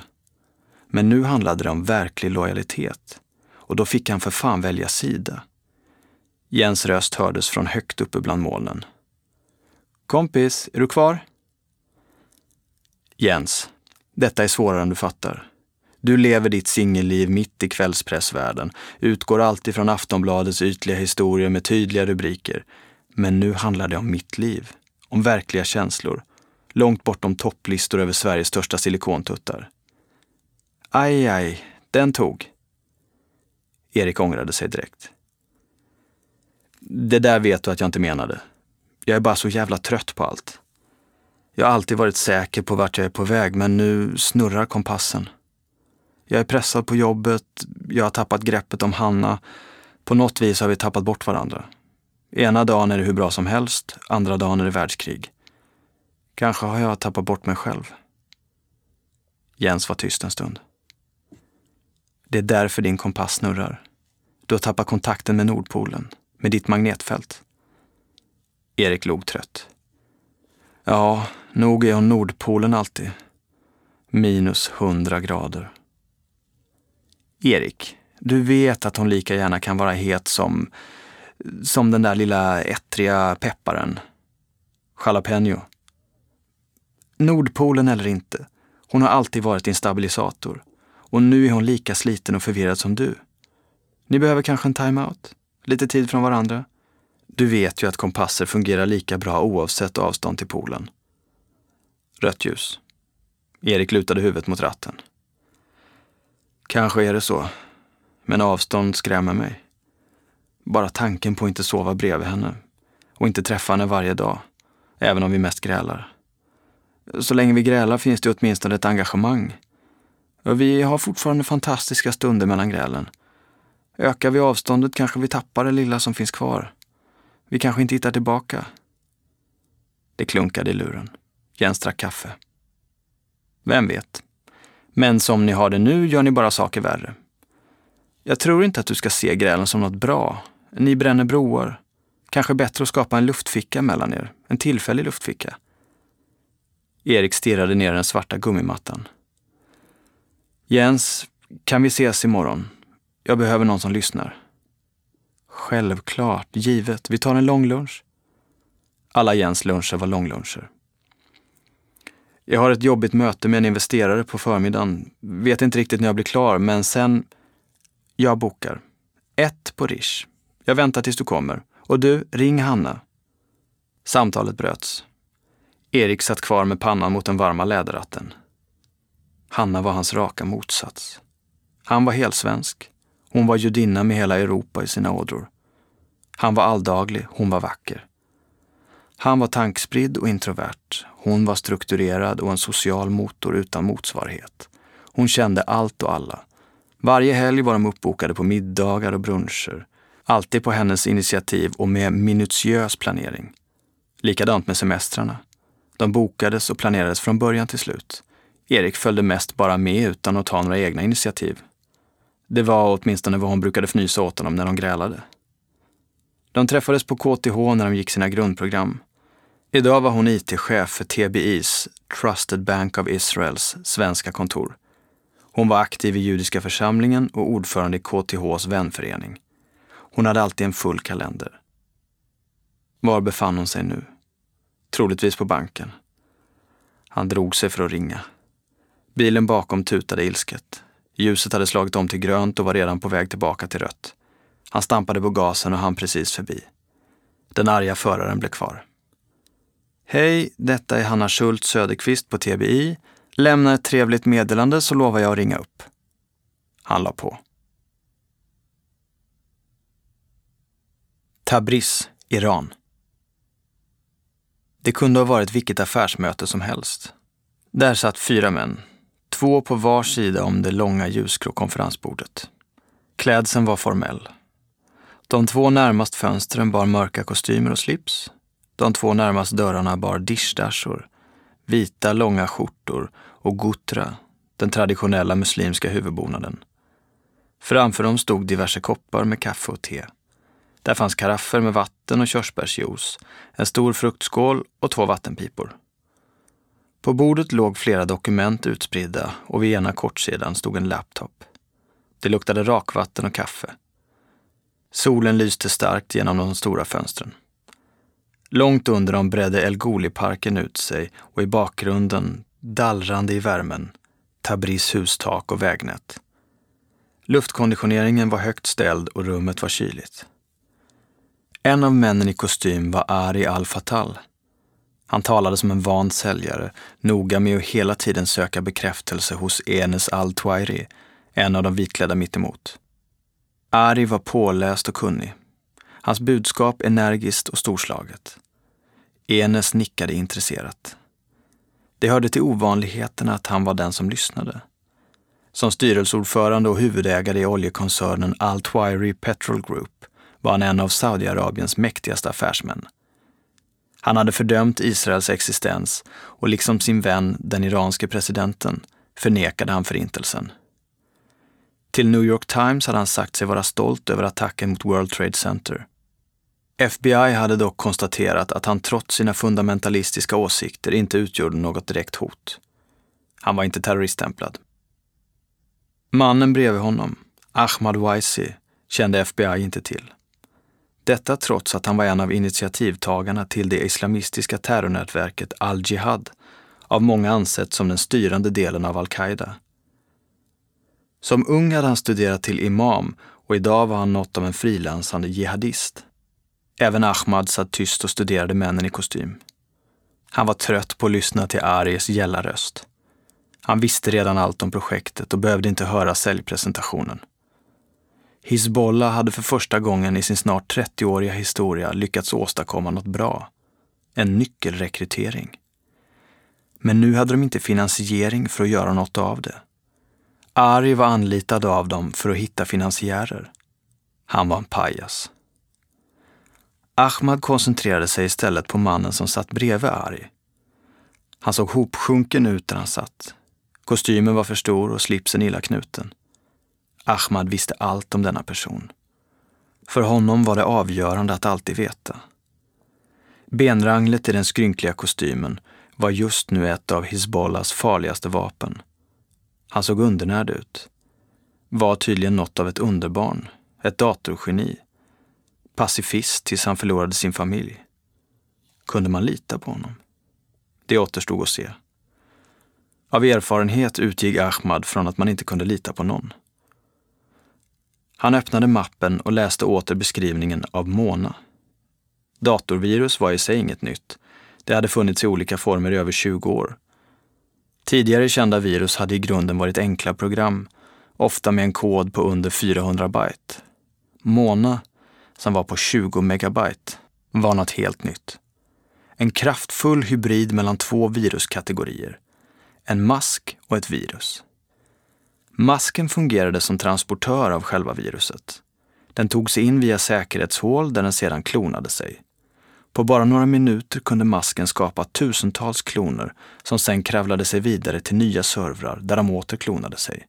Men nu handlade det om verklig lojalitet. Och då fick han för fan välja sida. Jens röst hördes från högt uppe bland molnen. Kompis, är du kvar? Jens, detta är svårare än du fattar. Du lever ditt singelliv mitt i kvällspressvärlden, utgår alltid från Aftonbladets ytliga historier med tydliga rubriker. Men nu handlar det om mitt liv, om verkliga känslor, långt bortom topplistor över Sveriges största silikontuttar. Aj, aj, den tog. Erik ångrade sig direkt. Det där vet du att jag inte menade. Jag är bara så jävla trött på allt. Jag har alltid varit säker på vart jag är på väg, men nu snurrar kompassen. Jag är pressad på jobbet, jag har tappat greppet om Hanna. På något vis har vi tappat bort varandra. Ena dagen är det hur bra som helst, andra dagen är det världskrig. Kanske har jag tappat bort mig själv. Jens var tyst en stund. Det är därför din kompass snurrar. Du har tappat kontakten med Nordpolen, med ditt magnetfält. Erik log trött. Ja, nog är hon Nordpolen alltid. Minus hundra grader. Erik, du vet att hon lika gärna kan vara het som, som den där lilla ettriga pepparen. Jalapeno. Nordpolen eller inte, hon har alltid varit din stabilisator. Och nu är hon lika sliten och förvirrad som du. Ni behöver kanske en time-out? Lite tid från varandra? Du vet ju att kompasser fungerar lika bra oavsett avstånd till polen. Rött ljus. Erik lutade huvudet mot ratten. Kanske är det så. Men avstånd skrämmer mig. Bara tanken på att inte sova bredvid henne och inte träffa henne varje dag, även om vi mest grälar. Så länge vi grälar finns det åtminstone ett engagemang. Och vi har fortfarande fantastiska stunder mellan grälen. Ökar vi avståndet kanske vi tappar det lilla som finns kvar. Vi kanske inte hittar tillbaka. Det klunkade i luren. Jens drack kaffe. Vem vet? Men som ni har det nu gör ni bara saker värre. Jag tror inte att du ska se grälen som något bra. Ni bränner broar. Kanske bättre att skapa en luftficka mellan er. En tillfällig luftficka. Erik stirrade ner den svarta gummimattan. Jens, kan vi ses imorgon? Jag behöver någon som lyssnar. Självklart, givet. Vi tar en lång lunch. Alla Jens luncher var långluncher. Jag har ett jobbigt möte med en investerare på förmiddagen. Vet inte riktigt när jag blir klar, men sen... Jag bokar. Ett på Rish. Jag väntar tills du kommer. Och du, ring Hanna. Samtalet bröts. Erik satt kvar med pannan mot den varma läderratten. Hanna var hans raka motsats. Han var helsvensk. Hon var judinna med hela Europa i sina ådror. Han var alldaglig, hon var vacker. Han var tankspridd och introvert. Hon var strukturerad och en social motor utan motsvarighet. Hon kände allt och alla. Varje helg var de uppbokade på middagar och bruncher. Alltid på hennes initiativ och med minutiös planering. Likadant med semestrarna. De bokades och planerades från början till slut. Erik följde mest bara med utan att ta några egna initiativ. Det var åtminstone vad hon brukade fnysa åt honom när de grälade. De träffades på KTH när de gick sina grundprogram. Idag var hon IT-chef för TBIs, Trusted Bank of Israels, svenska kontor. Hon var aktiv i judiska församlingen och ordförande i KTHs vänförening. Hon hade alltid en full kalender. Var befann hon sig nu? Troligtvis på banken. Han drog sig för att ringa. Bilen bakom tutade ilsket. Ljuset hade slagit om till grönt och var redan på väg tillbaka till rött. Han stampade på gasen och han precis förbi. Den arga föraren blev kvar. Hej, detta är Hanna Schultz Söderqvist på TBI. Lämna ett trevligt meddelande så lovar jag att ringa upp. Han la på. Tabriz, Iran. Det kunde ha varit vilket affärsmöte som helst. Där satt fyra män, två på var sida om det långa ljusgrå konferensbordet. Klädseln var formell. De två närmast fönstren bar mörka kostymer och slips. De två närmast dörrarna bar dishdashor, vita långa skjortor och gutra, den traditionella muslimska huvudbonaden. Framför dem stod diverse koppar med kaffe och te. Där fanns karaffer med vatten och körsbärsjuice, en stor fruktskål och två vattenpipor. På bordet låg flera dokument utspridda och vid ena kortsidan stod en laptop. Det luktade rakvatten och kaffe. Solen lyste starkt genom de stora fönstren. Långt under dem bredde El Goli-parken ut sig och i bakgrunden, dallrande i värmen, Tabris hustak och vägnät. Luftkonditioneringen var högt ställd och rummet var kyligt. En av männen i kostym var Ari Al-Fatal. Han talade som en van säljare, noga med att hela tiden söka bekräftelse hos Enes Al-Twairi, en av de vitklädda mittemot. Ari var påläst och kunnig. Hans budskap energiskt och storslaget. Enes nickade intresserat. Det hörde till ovanligheterna att han var den som lyssnade. Som styrelseordförande och huvudägare i oljekoncernen Al-Twairi Petrol Group var han en av Saudiarabiens mäktigaste affärsmän. Han hade fördömt Israels existens och liksom sin vän, den iranske presidenten, förnekade han förintelsen. Till New York Times hade han sagt sig vara stolt över attacken mot World Trade Center. FBI hade dock konstaterat att han trots sina fundamentalistiska åsikter inte utgjorde något direkt hot. Han var inte terroriststämplad. Mannen bredvid honom, Ahmad Waisi, kände FBI inte till. Detta trots att han var en av initiativtagarna till det islamistiska terrornätverket Al-Jihad, av många ansett som den styrande delen av al-Qaida. Som ung hade han studerat till imam och idag var han något av en frilansande jihadist. Även Ahmad satt tyst och studerade männen i kostym. Han var trött på att lyssna till Aries gälla röst. Han visste redan allt om projektet och behövde inte höra säljpresentationen. Hizbollah hade för första gången i sin snart 30-åriga historia lyckats åstadkomma något bra. En nyckelrekrytering. Men nu hade de inte finansiering för att göra något av det. Ari var anlitad av dem för att hitta finansiärer. Han var en pajas. Ahmad koncentrerade sig istället på mannen som satt bredvid Ari. Han såg hopsjunken ut där han satt. Kostymen var för stor och slipsen illa knuten. Ahmad visste allt om denna person. För honom var det avgörande att alltid veta. Benranglet i den skrynkliga kostymen var just nu ett av Hizbollahs farligaste vapen. Han såg undernärd ut. Var tydligen något av ett underbarn, ett datorgeni. Pacifist tills han förlorade sin familj. Kunde man lita på honom? Det återstod att se. Av erfarenhet utgick Ahmad från att man inte kunde lita på någon. Han öppnade mappen och läste åter beskrivningen av Mona. Datorvirus var i sig inget nytt. Det hade funnits i olika former i över 20 år. Tidigare kända virus hade i grunden varit enkla program, ofta med en kod på under 400 byte. Mona, som var på 20 megabyte, var något helt nytt. En kraftfull hybrid mellan två viruskategorier. En mask och ett virus. Masken fungerade som transportör av själva viruset. Den tog sig in via säkerhetshål där den sedan klonade sig. På bara några minuter kunde masken skapa tusentals kloner som sen kravlade sig vidare till nya servrar där de åter klonade sig.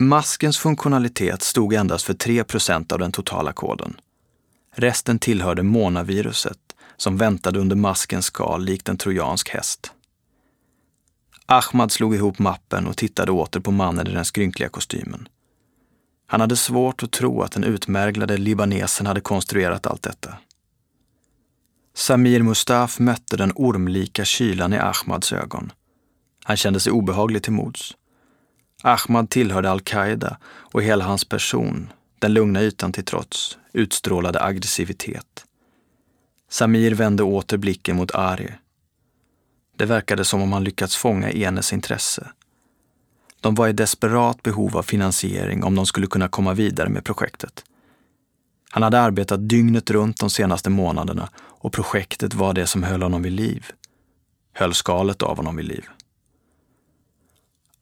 Maskens funktionalitet stod endast för 3% av den totala koden. Resten tillhörde Mona-viruset som väntade under maskens skal likt en trojansk häst. Ahmad slog ihop mappen och tittade åter på mannen i den skrynkliga kostymen. Han hade svårt att tro att den utmärglade libanesen hade konstruerat allt detta. Samir Mustaf mötte den ormlika kylan i Ahmads ögon. Han kände sig obehaglig till mods. Ahmad tillhörde al-Qaida och hela hans person, den lugna ytan till trots, utstrålade aggressivitet. Samir vände åter blicken mot Ari. Det verkade som om han lyckats fånga Enes intresse. De var i desperat behov av finansiering om de skulle kunna komma vidare med projektet. Han hade arbetat dygnet runt de senaste månaderna och projektet var det som höll honom vid liv. Höll skalet av honom vid liv.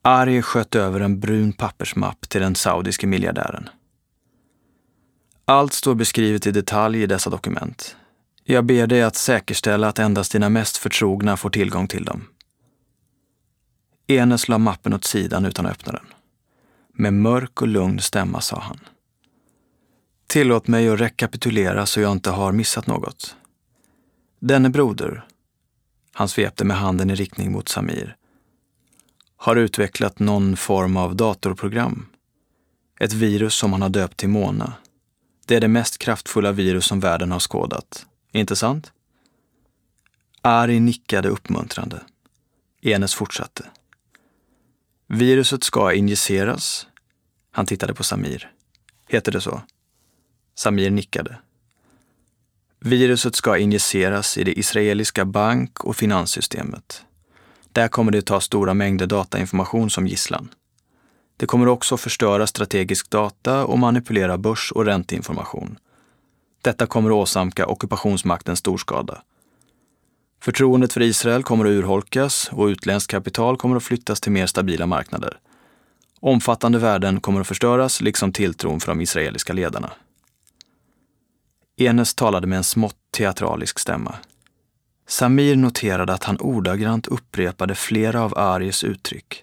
Ari sköt över en brun pappersmapp till den saudiske miljardären. Allt står beskrivet i detalj i dessa dokument. Jag ber dig att säkerställa att endast dina mest förtrogna får tillgång till dem. Enes la mappen åt sidan utan att öppna den. Med mörk och lugn stämma sa han. Tillåt mig att rekapitulera så jag inte har missat något. Denne broder, han svepte med handen i riktning mot Samir, har utvecklat någon form av datorprogram. Ett virus som han har döpt till Mona. Det är det mest kraftfulla virus som världen har skådat. Inte sant? Ari nickade uppmuntrande. Enes fortsatte. Viruset ska injiceras. Han tittade på Samir. Heter det så? Samir nickade. Viruset ska injiceras i det israeliska bank och finanssystemet. Där kommer det ta stora mängder datainformation som gisslan. Det kommer också förstöra strategisk data och manipulera börs och ränteinformation. Detta kommer att åsamka ockupationsmakten stor skada. Förtroendet för Israel kommer att urholkas och utländskt kapital kommer att flyttas till mer stabila marknader. Omfattande värden kommer att förstöras, liksom tilltron för de israeliska ledarna. Enes talade med en smått teatralisk stämma. Samir noterade att han ordagrant upprepade flera av Aries uttryck.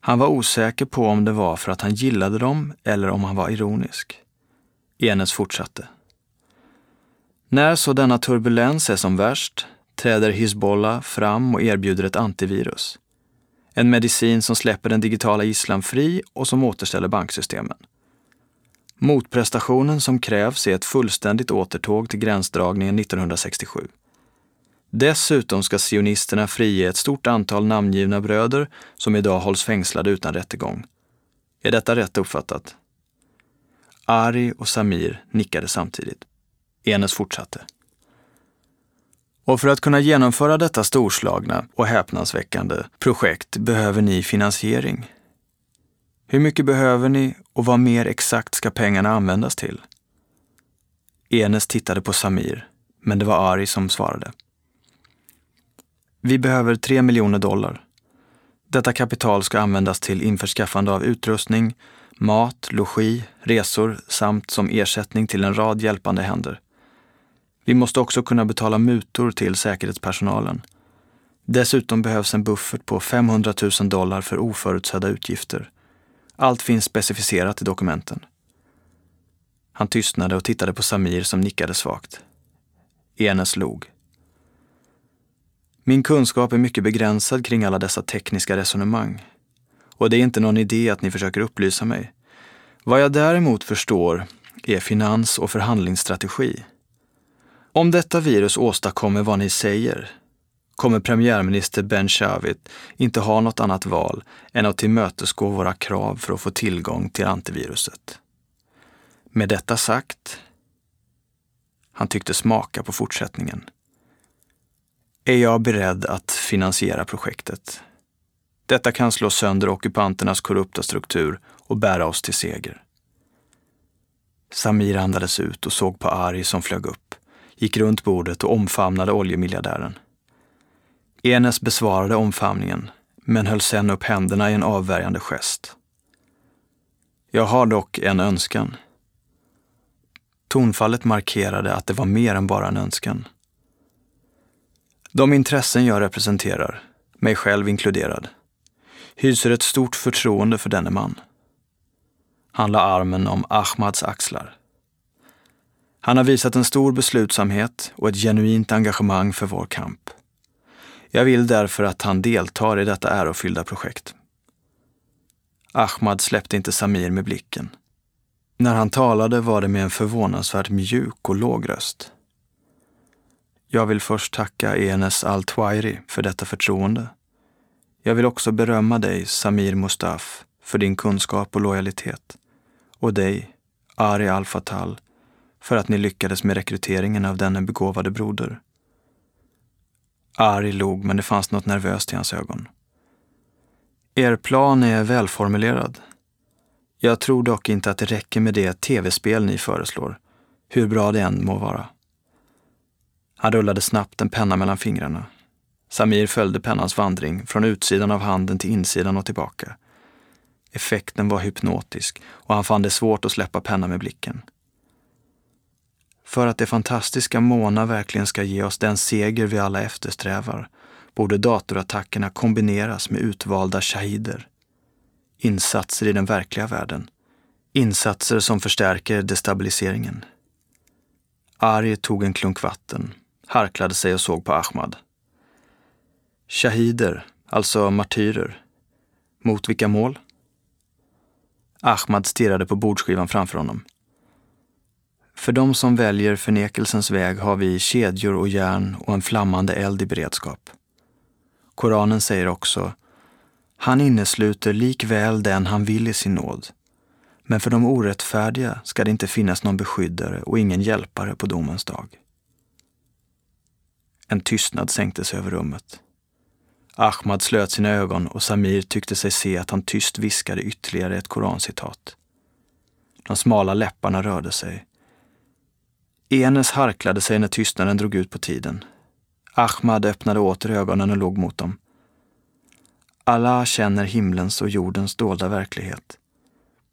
Han var osäker på om det var för att han gillade dem eller om han var ironisk. Enes fortsatte. När så denna turbulens är som värst träder Hizbollah fram och erbjuder ett antivirus. En medicin som släpper den digitala gisslan fri och som återställer banksystemen. Motprestationen som krävs är ett fullständigt återtåg till gränsdragningen 1967. Dessutom ska sionisterna frige ett stort antal namngivna bröder som idag hålls fängslade utan rättegång. Är detta rätt uppfattat? Ari och Samir nickade samtidigt. Enes fortsatte. Och för att kunna genomföra detta storslagna och häpnadsväckande projekt behöver ni finansiering. Hur mycket behöver ni och vad mer exakt ska pengarna användas till? Enes tittade på Samir, men det var Ari som svarade. Vi behöver tre miljoner dollar. Detta kapital ska användas till införskaffande av utrustning, mat, logi, resor samt som ersättning till en rad hjälpande händer. Vi måste också kunna betala mutor till säkerhetspersonalen. Dessutom behövs en buffert på 500 000 dollar för oförutsedda utgifter. Allt finns specificerat i dokumenten. Han tystnade och tittade på Samir som nickade svagt. Enes log. Min kunskap är mycket begränsad kring alla dessa tekniska resonemang. Och det är inte någon idé att ni försöker upplysa mig. Vad jag däremot förstår är finans och förhandlingsstrategi. Om detta virus åstadkommer vad ni säger kommer premiärminister Ben Shavit inte ha något annat val än att tillmötesgå våra krav för att få tillgång till antiviruset. Med detta sagt, han tyckte smaka på fortsättningen, är jag beredd att finansiera projektet. Detta kan slå sönder ockupanternas korrupta struktur och bära oss till seger. Samir andades ut och såg på Ari som flög upp, gick runt bordet och omfamnade oljemiljardären. Enes besvarade omfamningen, men höll sen upp händerna i en avvärjande gest. Jag har dock en önskan. Tonfallet markerade att det var mer än bara en önskan. De intressen jag representerar, mig själv inkluderad, hyser ett stort förtroende för denne man. Han la armen om Ahmads axlar. Han har visat en stor beslutsamhet och ett genuint engagemang för vår kamp. Jag vill därför att han deltar i detta ärofyllda projekt. Ahmad släppte inte Samir med blicken. När han talade var det med en förvånansvärt mjuk och låg röst. Jag vill först tacka Enes Al-Twairi för detta förtroende. Jag vill också berömma dig, Samir Mustaf, för din kunskap och lojalitet. Och dig, Ari Al-Fatal, för att ni lyckades med rekryteringen av denne begåvade broder. Ari log, men det fanns något nervöst i hans ögon. Er plan är välformulerad. Jag tror dock inte att det räcker med det tv-spel ni föreslår, hur bra det än må vara. Han rullade snabbt en penna mellan fingrarna. Samir följde pennans vandring från utsidan av handen till insidan och tillbaka. Effekten var hypnotisk och han fann det svårt att släppa pennan med blicken. För att det fantastiska Mona verkligen ska ge oss den seger vi alla eftersträvar borde datorattackerna kombineras med utvalda shahider. Insatser i den verkliga världen. Insatser som förstärker destabiliseringen. Ari tog en klunk vatten, harklade sig och såg på Ahmad. Shahider, alltså martyrer. Mot vilka mål? Ahmad stirrade på bordskivan framför honom. För de som väljer förnekelsens väg har vi kedjor och järn och en flammande eld i beredskap. Koranen säger också han innesluter likväl den han vill i sin nåd. Men för de orättfärdiga ska det inte finnas någon beskyddare och ingen hjälpare på domens dag. En tystnad sänkte sig över rummet. Ahmad slöt sina ögon och Samir tyckte sig se att han tyst viskade ytterligare ett korancitat. De smala läpparna rörde sig. Enes harklade sig när tystnaden drog ut på tiden. Ahmad öppnade åter ögonen och låg mot dem. Allah känner himlens och jordens dolda verklighet.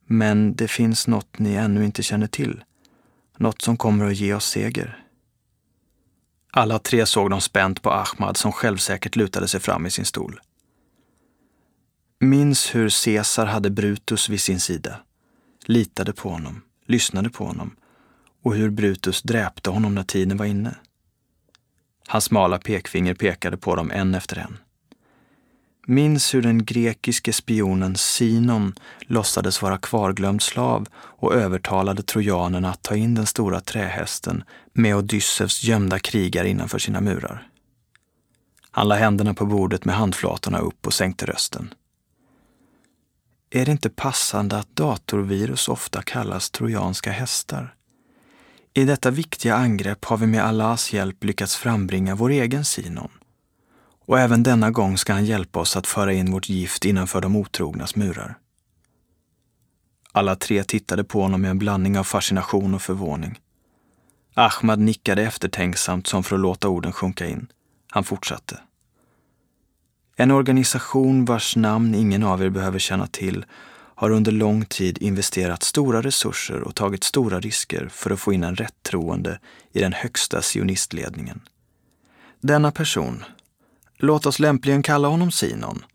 Men det finns något ni ännu inte känner till. Något som kommer att ge oss seger. Alla tre såg de spänt på Ahmad som självsäkert lutade sig fram i sin stol. Minns hur Caesar hade Brutus vid sin sida, litade på honom, lyssnade på honom och hur Brutus dräpte honom när tiden var inne. Hans smala pekfinger pekade på dem en efter en. Minns hur den grekiske spionen Sinon låtsades vara kvarglömd slav och övertalade trojanerna att ta in den stora trähästen med Odysseus gömda krigare innanför sina murar. Han la händerna på bordet med handflatorna upp och sänkte rösten. Är det inte passande att datorvirus ofta kallas trojanska hästar? I detta viktiga angrepp har vi med Allahs hjälp lyckats frambringa vår egen Sinon. Och även denna gång ska han hjälpa oss att föra in vårt gift innanför de otrognas murar. Alla tre tittade på honom med en blandning av fascination och förvåning. Ahmad nickade eftertänksamt som för att låta orden sjunka in. Han fortsatte. En organisation vars namn ingen av er behöver känna till har under lång tid investerat stora resurser och tagit stora risker för att få in en rättroende i den högsta sionistledningen. Denna person, låt oss lämpligen kalla honom Sinon,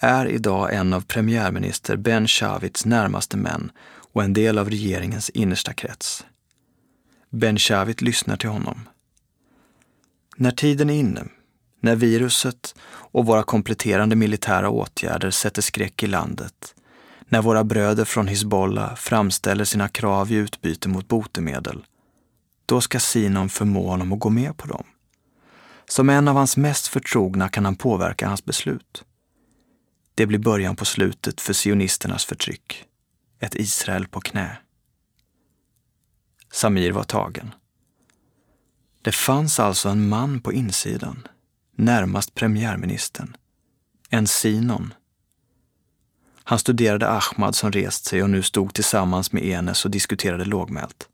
är idag en av premiärminister Ben Shavits närmaste män och en del av regeringens innersta krets. Ben Shavit lyssnar till honom. När tiden är inne, när viruset och våra kompletterande militära åtgärder sätter skräck i landet, när våra bröder från Hizbollah framställer sina krav i utbyte mot botemedel, då ska Sinon förmå honom att gå med på dem. Som en av hans mest förtrogna kan han påverka hans beslut. Det blir början på slutet för sionisternas förtryck. Ett Israel på knä. Samir var tagen. Det fanns alltså en man på insidan, närmast premiärministern. En Sinon. Han studerade Ahmad som rest sig och nu stod tillsammans med Enes och diskuterade lågmält.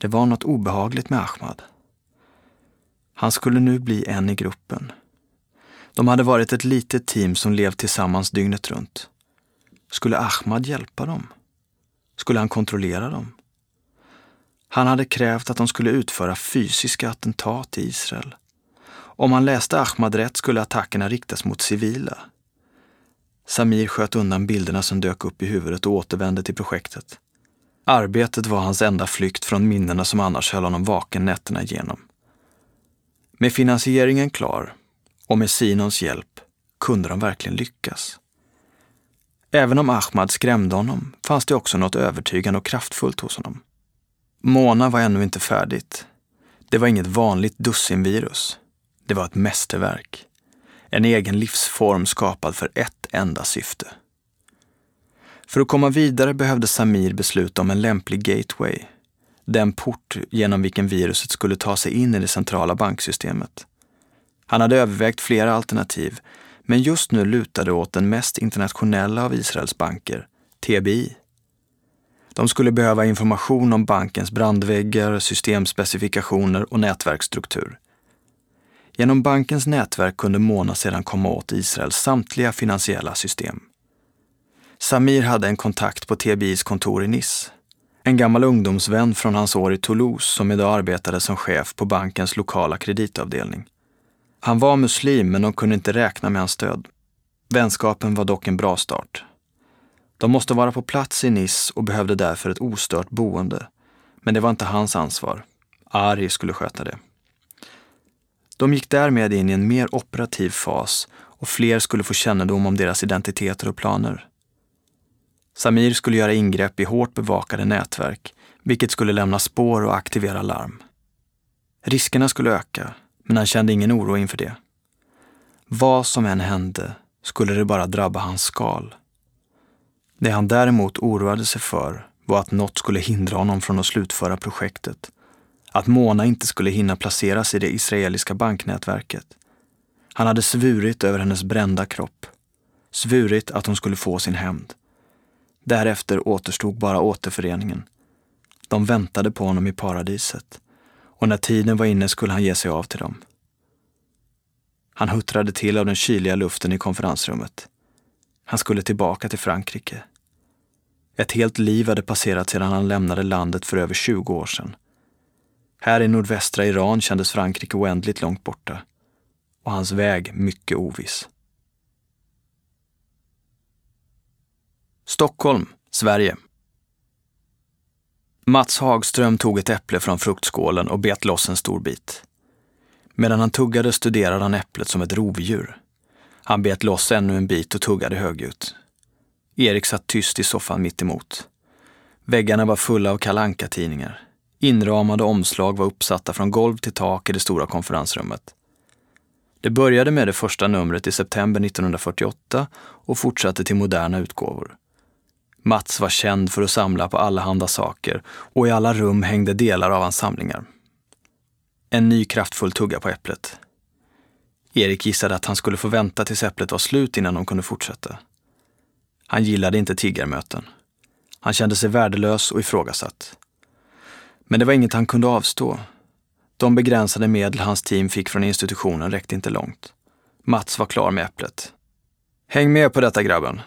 Det var något obehagligt med Ahmad. Han skulle nu bli en i gruppen. De hade varit ett litet team som levt tillsammans dygnet runt. Skulle Ahmad hjälpa dem? Skulle han kontrollera dem? Han hade krävt att de skulle utföra fysiska attentat i Israel. Om han läste Ahmad rätt skulle attackerna riktas mot civila. Samir sköt undan bilderna som dök upp i huvudet och återvände till projektet. Arbetet var hans enda flykt från minnena som annars höll honom vaken nätterna igenom. Med finansieringen klar och med Sinons hjälp kunde de verkligen lyckas. Även om Ahmad skrämde honom fanns det också något övertygande och kraftfullt hos honom. Mona var ännu inte färdigt. Det var inget vanligt dussinvirus. Det var ett mästerverk. En egen livsform skapad för ett enda syfte. För att komma vidare behövde Samir besluta om en lämplig gateway. Den port genom vilken viruset skulle ta sig in i det centrala banksystemet. Han hade övervägt flera alternativ, men just nu lutade åt den mest internationella av Israels banker, TBI. De skulle behöva information om bankens brandväggar, systemspecifikationer och nätverksstruktur. Genom bankens nätverk kunde Mona sedan komma åt Israels samtliga finansiella system. Samir hade en kontakt på TBIs kontor i Nice. En gammal ungdomsvän från hans år i Toulouse som idag arbetade som chef på bankens lokala kreditavdelning. Han var muslim men de kunde inte räkna med hans stöd. Vänskapen var dock en bra start. De måste vara på plats i Nice och behövde därför ett ostört boende. Men det var inte hans ansvar. Ari skulle sköta det. De gick därmed in i en mer operativ fas och fler skulle få kännedom om deras identiteter och planer. Samir skulle göra ingrepp i hårt bevakade nätverk, vilket skulle lämna spår och aktivera larm. Riskerna skulle öka, men han kände ingen oro inför det. Vad som än hände skulle det bara drabba hans skal. Det han däremot oroade sig för var att något skulle hindra honom från att slutföra projektet. Att Mona inte skulle hinna placeras i det israeliska banknätverket. Han hade svurit över hennes brända kropp. Svurit att hon skulle få sin hämnd. Därefter återstod bara återföreningen. De väntade på honom i paradiset och när tiden var inne skulle han ge sig av till dem. Han huttrade till av den kyliga luften i konferensrummet. Han skulle tillbaka till Frankrike. Ett helt liv hade passerat sedan han lämnade landet för över 20 år sedan. Här i nordvästra Iran kändes Frankrike oändligt långt borta och hans väg mycket oviss. Stockholm, Sverige. Mats Hagström tog ett äpple från fruktskålen och bet loss en stor bit. Medan han tuggade studerade han äpplet som ett rovdjur. Han bet loss ännu en bit och tuggade högljutt. Erik satt tyst i soffan mitt emot. Väggarna var fulla av kalanka tidningar Inramade omslag var uppsatta från golv till tak i det stora konferensrummet. Det började med det första numret i september 1948 och fortsatte till moderna utgåvor. Mats var känd för att samla på allehanda saker och i alla rum hängde delar av hans samlingar. En ny kraftfull tugga på äpplet. Erik gissade att han skulle få vänta tills äpplet var slut innan de kunde fortsätta. Han gillade inte tiggarmöten. Han kände sig värdelös och ifrågasatt. Men det var inget han kunde avstå. De begränsade medel hans team fick från institutionen räckte inte långt. Mats var klar med äpplet. Häng med på detta grabben.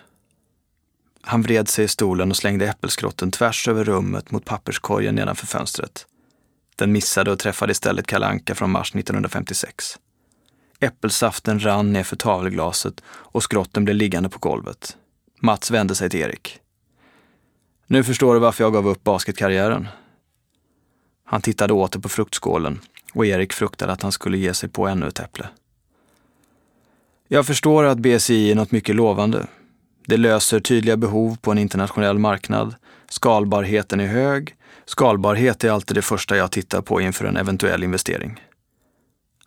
Han vred sig i stolen och slängde äppelskrotten tvärs över rummet mot papperskorgen nedanför fönstret. Den missade och träffade istället kalanka från mars 1956. Äppelsaften rann ner för tavelglaset och skrotten blev liggande på golvet. Mats vände sig till Erik. Nu förstår du varför jag gav upp basketkarriären. Han tittade åter på fruktskålen och Erik fruktade att han skulle ge sig på ännu ett äpple. Jag förstår att BSI är något mycket lovande. Det löser tydliga behov på en internationell marknad. Skalbarheten är hög. Skalbarhet är alltid det första jag tittar på inför en eventuell investering.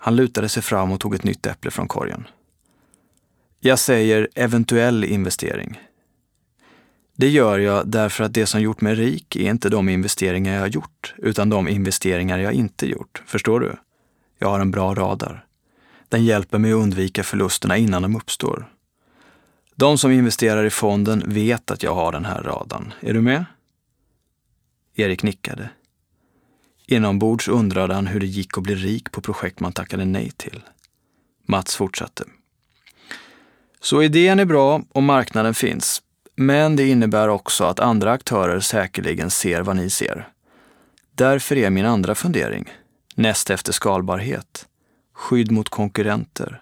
Han lutade sig fram och tog ett nytt äpple från korgen. Jag säger eventuell investering. Det gör jag därför att det som gjort mig rik är inte de investeringar jag har gjort, utan de investeringar jag inte gjort. Förstår du? Jag har en bra radar. Den hjälper mig att undvika förlusterna innan de uppstår. De som investerar i fonden vet att jag har den här radarn. Är du med? Erik nickade. Inombords undrade han hur det gick att bli rik på projekt man tackade nej till. Mats fortsatte. Så idén är bra och marknaden finns. Men det innebär också att andra aktörer säkerligen ser vad ni ser. Därför är min andra fundering, näst efter skalbarhet, Skydd mot konkurrenter.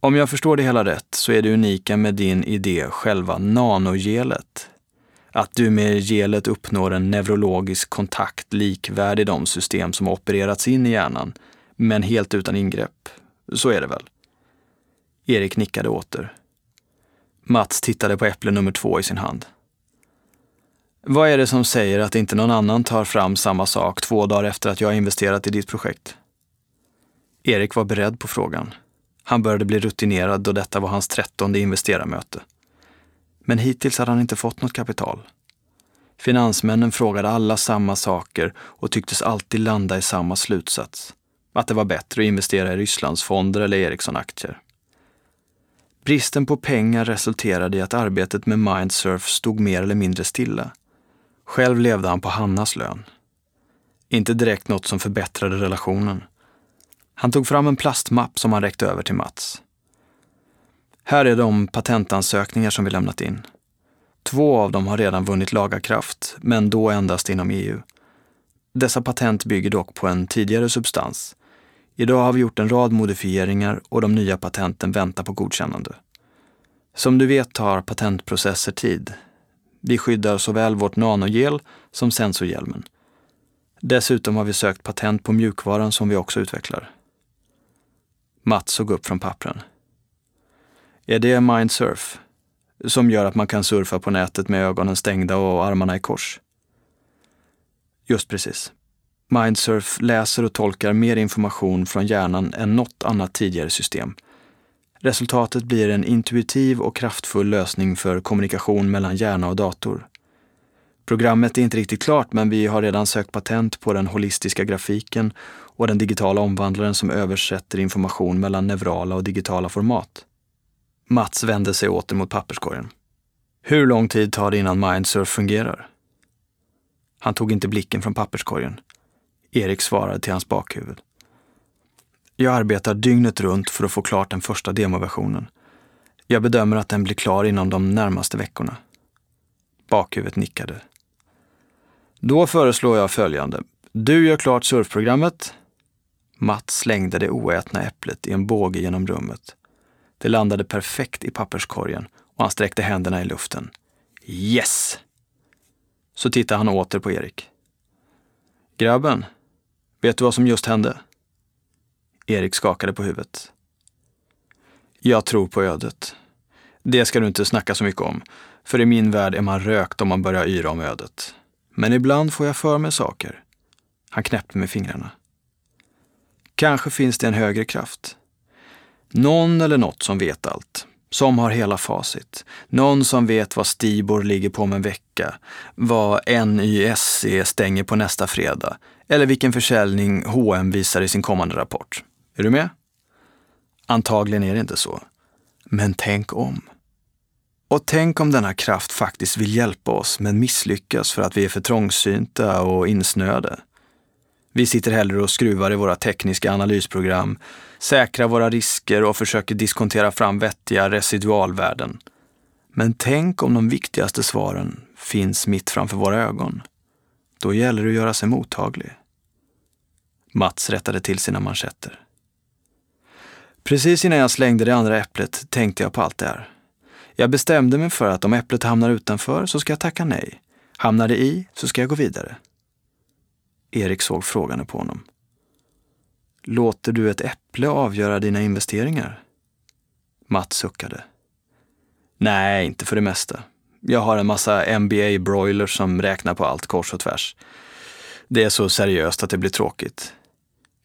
Om jag förstår det hela rätt så är det unika med din idé själva nanogelet. Att du med gelet uppnår en neurologisk kontakt likvärdig de system som opererats in i hjärnan, men helt utan ingrepp. Så är det väl? Erik nickade åter. Mats tittade på äpple nummer två i sin hand. Vad är det som säger att inte någon annan tar fram samma sak två dagar efter att jag investerat i ditt projekt? Erik var beredd på frågan. Han började bli rutinerad då detta var hans trettonde investerarmöte. Men hittills hade han inte fått något kapital. Finansmännen frågade alla samma saker och tycktes alltid landa i samma slutsats. Att det var bättre att investera i Rysslandsfonder eller Ericsson-aktier. Bristen på pengar resulterade i att arbetet med Mindsurf stod mer eller mindre stilla. Själv levde han på Hannas lön. Inte direkt något som förbättrade relationen. Han tog fram en plastmapp som han räckte över till Mats. Här är de patentansökningar som vi lämnat in. Två av dem har redan vunnit lagakraft, men då endast inom EU. Dessa patent bygger dock på en tidigare substans. Idag har vi gjort en rad modifieringar och de nya patenten väntar på godkännande. Som du vet tar patentprocesser tid. Vi skyddar såväl vårt nanogel som sensorhjälmen. Dessutom har vi sökt patent på mjukvaran som vi också utvecklar. Mats såg upp från pappren. Är det Mindsurf? Som gör att man kan surfa på nätet med ögonen stängda och armarna i kors? Just precis. Mindsurf läser och tolkar mer information från hjärnan än något annat tidigare system. Resultatet blir en intuitiv och kraftfull lösning för kommunikation mellan hjärna och dator. Programmet är inte riktigt klart, men vi har redan sökt patent på den holistiska grafiken och den digitala omvandlaren som översätter information mellan neurala och digitala format. Mats vände sig åter mot papperskorgen. Hur lång tid tar det innan Mindsurf fungerar? Han tog inte blicken från papperskorgen. Erik svarade till hans bakhuvud. Jag arbetar dygnet runt för att få klart den första demoversionen. Jag bedömer att den blir klar inom de närmaste veckorna. Bakhuvudet nickade. Då föreslår jag följande. Du gör klart surfprogrammet. Mats slängde det oätna äpplet i en båge genom rummet. Det landade perfekt i papperskorgen och han sträckte händerna i luften. Yes! Så tittade han åter på Erik. Grabben, vet du vad som just hände? Erik skakade på huvudet. Jag tror på ödet. Det ska du inte snacka så mycket om, för i min värld är man rökt om man börjar yra om ödet. Men ibland får jag för mig saker. Han knäppte med fingrarna. Kanske finns det en högre kraft. Någon eller något som vet allt. Som har hela facit. Någon som vet vad Stibor ligger på om en vecka. Vad NYSC stänger på nästa fredag. Eller vilken försäljning H&M visar i sin kommande rapport. Är du med? Antagligen är det inte så. Men tänk om. Och tänk om denna kraft faktiskt vill hjälpa oss men misslyckas för att vi är för trångsynta och insnöade. Vi sitter hellre och skruvar i våra tekniska analysprogram, säkrar våra risker och försöker diskontera fram vettiga residualvärden. Men tänk om de viktigaste svaren finns mitt framför våra ögon. Då gäller det att göra sig mottaglig. Mats rättade till sina manschetter. Precis innan jag slängde det andra äpplet tänkte jag på allt det här. Jag bestämde mig för att om äpplet hamnar utanför så ska jag tacka nej. Hamnar det i så ska jag gå vidare. Erik såg frågande på honom. Låter du ett äpple avgöra dina investeringar? Mats suckade. Nej, inte för det mesta. Jag har en massa MBA-broilers som räknar på allt kors och tvärs. Det är så seriöst att det blir tråkigt.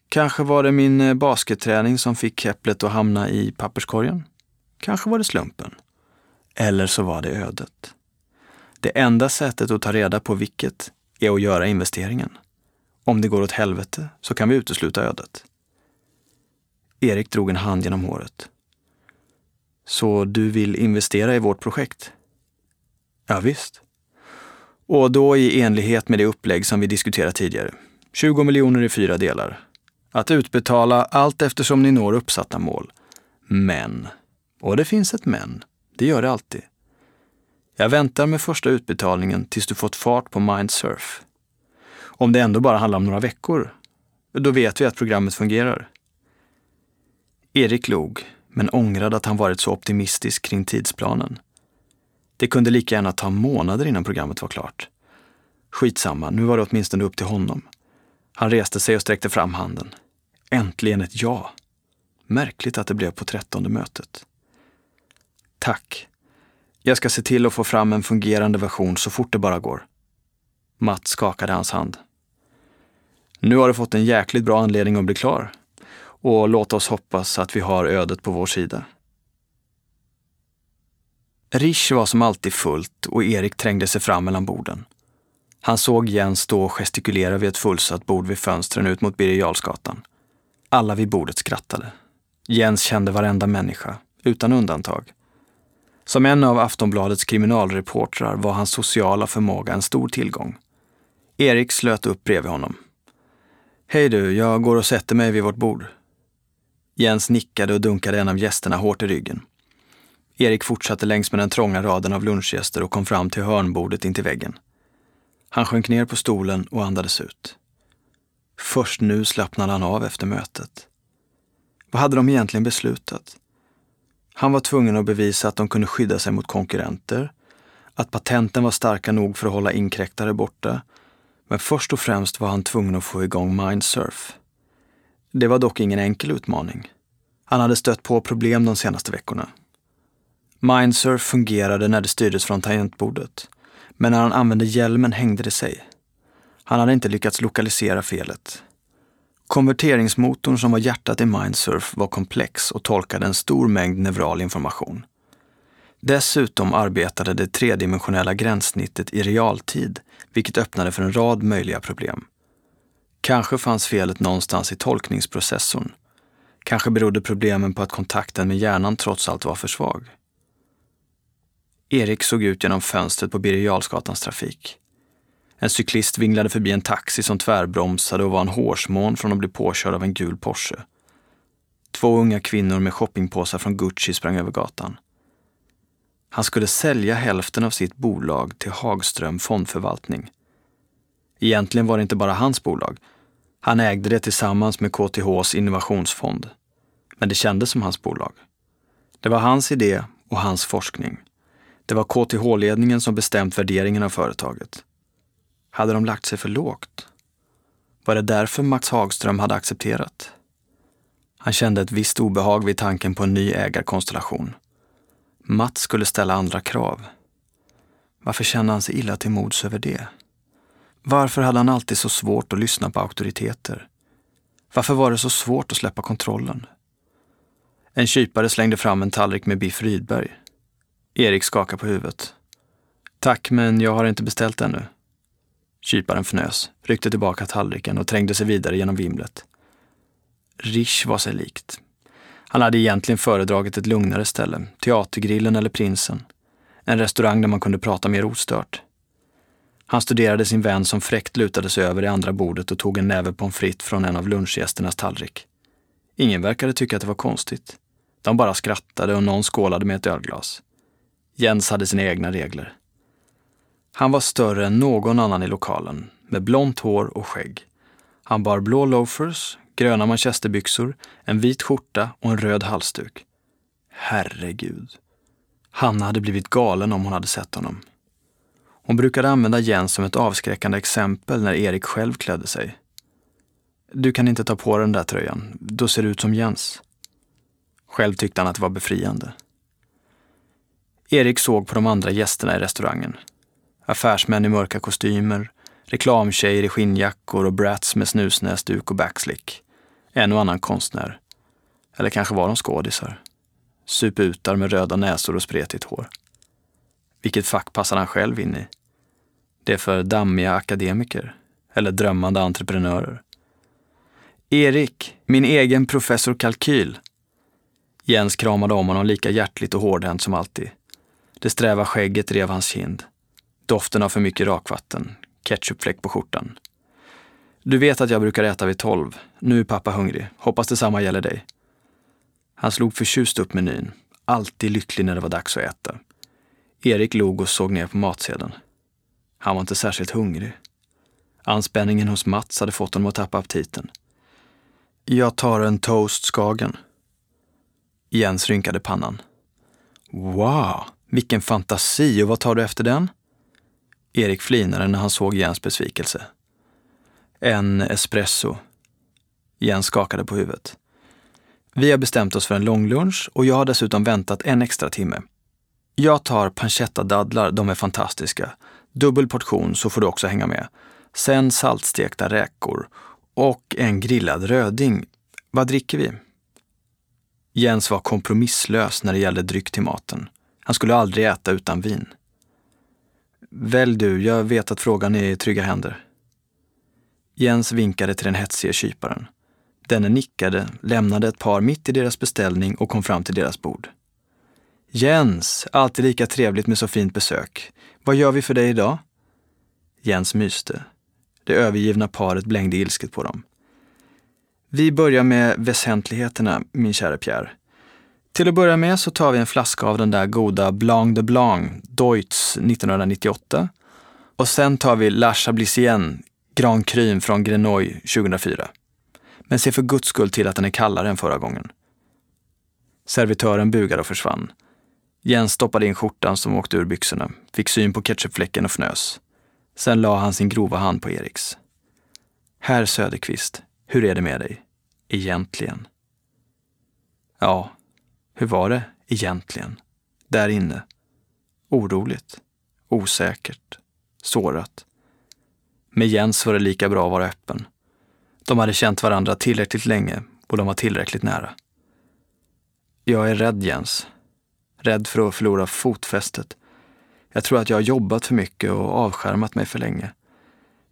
Kanske var det min eh, basketträning som fick äpplet att hamna i papperskorgen. Kanske var det slumpen. Eller så var det ödet. Det enda sättet att ta reda på vilket är att göra investeringen. Om det går åt helvete så kan vi utesluta ödet. Erik drog en hand genom håret. Så du vill investera i vårt projekt? Ja, visst. Och då i enlighet med det upplägg som vi diskuterat tidigare. 20 miljoner i fyra delar. Att utbetala allt eftersom ni når uppsatta mål. Men, och det finns ett men, det gör det alltid. Jag väntar med första utbetalningen tills du fått fart på Mindsurf. Om det ändå bara handlar om några veckor, då vet vi att programmet fungerar. Erik log, men ångrade att han varit så optimistisk kring tidsplanen. Det kunde lika gärna ta månader innan programmet var klart. Skitsamma, nu var det åtminstone upp till honom. Han reste sig och sträckte fram handen. Äntligen ett ja. Märkligt att det blev på trettonde mötet. Tack. Jag ska se till att få fram en fungerande version så fort det bara går. Matt skakade hans hand. Nu har du fått en jäkligt bra anledning att bli klar. Och låt oss hoppas att vi har ödet på vår sida. Rish var som alltid fullt och Erik trängde sig fram mellan borden. Han såg Jens stå och gestikulera vid ett fullsatt bord vid fönstren ut mot Birger Jarlsgatan. Alla vid bordet skrattade. Jens kände varenda människa, utan undantag. Som en av Aftonbladets kriminalreportrar var hans sociala förmåga en stor tillgång. Erik slöt upp bredvid honom. Hej du, jag går och sätter mig vid vårt bord. Jens nickade och dunkade en av gästerna hårt i ryggen. Erik fortsatte längs med den trånga raden av lunchgäster och kom fram till hörnbordet intill väggen. Han sjönk ner på stolen och andades ut. Först nu slappnade han av efter mötet. Vad hade de egentligen beslutat? Han var tvungen att bevisa att de kunde skydda sig mot konkurrenter, att patenten var starka nog för att hålla inkräktare borta, men först och främst var han tvungen att få igång Mindsurf. Det var dock ingen enkel utmaning. Han hade stött på problem de senaste veckorna. Mindsurf fungerade när det styrdes från tangentbordet, men när han använde hjälmen hängde det sig. Han hade inte lyckats lokalisera felet. Konverteringsmotorn som var hjärtat i Mindsurf var komplex och tolkade en stor mängd neural information. Dessutom arbetade det tredimensionella gränssnittet i realtid, vilket öppnade för en rad möjliga problem. Kanske fanns felet någonstans i tolkningsprocessorn. Kanske berodde problemen på att kontakten med hjärnan trots allt var för svag. Erik såg ut genom fönstret på Birger Jarlsgatans trafik. En cyklist vinglade förbi en taxi som tvärbromsade och var en hårsmån från att bli påkörd av en gul Porsche. Två unga kvinnor med shoppingpåsar från Gucci sprang över gatan. Han skulle sälja hälften av sitt bolag till Hagström fondförvaltning. Egentligen var det inte bara hans bolag. Han ägde det tillsammans med KTHs innovationsfond. Men det kändes som hans bolag. Det var hans idé och hans forskning. Det var KTH-ledningen som bestämt värderingen av företaget. Hade de lagt sig för lågt? Var det därför Max Hagström hade accepterat? Han kände ett visst obehag vid tanken på en ny ägarkonstellation. Mats skulle ställa andra krav. Varför kände han sig illa till mods över det? Varför hade han alltid så svårt att lyssna på auktoriteter? Varför var det så svårt att släppa kontrollen? En kypare slängde fram en tallrik med biff Rydberg. Erik skakade på huvudet. Tack, men jag har inte beställt ännu. Kyparen fnös, ryckte tillbaka tallriken och trängde sig vidare genom vimlet. Rish var sig likt. Han hade egentligen föredragit ett lugnare ställe, Teatergrillen eller Prinsen. En restaurang där man kunde prata mer ostört. Han studerade sin vän som fräckt lutade sig över det andra bordet och tog en näve pommes frites från en av lunchgästernas tallrik. Ingen verkade tycka att det var konstigt. De bara skrattade och någon skålade med ett ölglas. Jens hade sina egna regler. Han var större än någon annan i lokalen, med blont hår och skägg. Han bar blå loafers, gröna manchesterbyxor, en vit skjorta och en röd halsduk. Herregud. Hanna hade blivit galen om hon hade sett honom. Hon brukade använda Jens som ett avskräckande exempel när Erik själv klädde sig. Du kan inte ta på den där tröjan, då ser du ut som Jens. Själv tyckte han att det var befriande. Erik såg på de andra gästerna i restaurangen. Affärsmän i mörka kostymer, reklamtjejer i skinnjackor och brats med snusnäsduk och backslick. En och annan konstnär. Eller kanske var de skådisar. Suputar med röda näsor och spretigt hår. Vilket fack passade han själv in i? Det är för dammiga akademiker eller drömmande entreprenörer. Erik, min egen professor Kalkyl. Jens kramade om honom lika hjärtligt och hårdhänt som alltid. Det sträva skägget rev hans kind. Doften av för mycket rakvatten. Ketchupfläck på skjortan. Du vet att jag brukar äta vid tolv. Nu är pappa hungrig. Hoppas detsamma gäller dig. Han slog förtjust upp menyn. Alltid lycklig när det var dags att äta. Erik log och såg ner på matsedeln. Han var inte särskilt hungrig. Anspänningen hos Mats hade fått honom att tappa aptiten. Jag tar en toast Skagen. Jens rynkade pannan. Wow, vilken fantasi och vad tar du efter den? Erik flinade när han såg Jens besvikelse. En espresso. Jens skakade på huvudet. Vi har bestämt oss för en långlunch och jag har dessutom väntat en extra timme. Jag tar pancetta-dadlar, de är fantastiska. Dubbel portion så får du också hänga med. Sen saltstekta räkor och en grillad röding. Vad dricker vi? Jens var kompromisslös när det gällde dryck till maten. Han skulle aldrig äta utan vin. Välj du, jag vet att frågan är i trygga händer. Jens vinkade till den hetsige kyparen. Denne nickade, lämnade ett par mitt i deras beställning och kom fram till deras bord. Jens, alltid lika trevligt med så fint besök. Vad gör vi för dig idag? Jens myste. Det övergivna paret blängde ilsket på dem. Vi börjar med väsentligheterna, min kära Pierre. Till att börja med så tar vi en flaska av den där goda Blanc de Blanc, Deutz 1998. Och sen tar vi La Chablisienne, Grand Cru från Grenoy 2004. Men se för guds skull till att den är kallare än förra gången. Servitören bugade och försvann. Jens stoppade in skjortan som åkte ur byxorna, fick syn på ketchupfläcken och fnös. Sen la han sin grova hand på Eriks. Herr Söderqvist, hur är det med dig? Egentligen? Ja, hur var det egentligen? Där inne? Oroligt, osäkert, sårat. Med Jens var det lika bra att vara öppen. De hade känt varandra tillräckligt länge och de var tillräckligt nära. Jag är rädd Jens. Rädd för att förlora fotfästet. Jag tror att jag har jobbat för mycket och avskärmat mig för länge.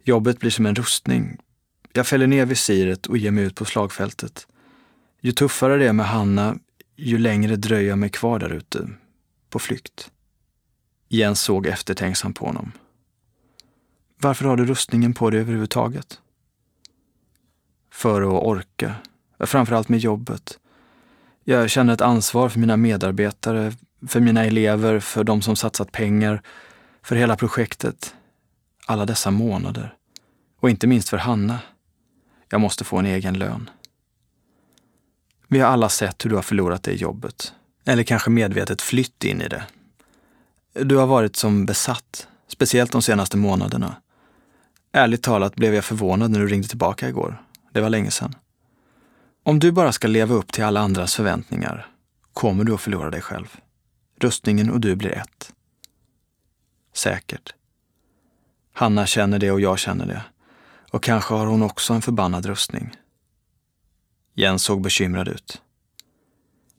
Jobbet blir som en rustning. Jag fäller ner visiret och ger mig ut på slagfältet. Ju tuffare det är med Hanna, ju längre dröjer jag mig kvar där ute, på flykt. Jens såg eftertänksam på honom. Varför har du rustningen på dig överhuvudtaget? För att orka. Framförallt med jobbet. Jag känner ett ansvar för mina medarbetare, för mina elever, för de som satsat pengar, för hela projektet. Alla dessa månader. Och inte minst för Hanna. Jag måste få en egen lön. Vi har alla sett hur du har förlorat det jobbet. Eller kanske medvetet flytt in i det. Du har varit som besatt, speciellt de senaste månaderna. Ärligt talat blev jag förvånad när du ringde tillbaka igår. Det var länge sedan. Om du bara ska leva upp till alla andras förväntningar kommer du att förlora dig själv. Rustningen och du blir ett. Säkert. Hanna känner det och jag känner det. Och kanske har hon också en förbannad rustning. Jens såg bekymrad ut.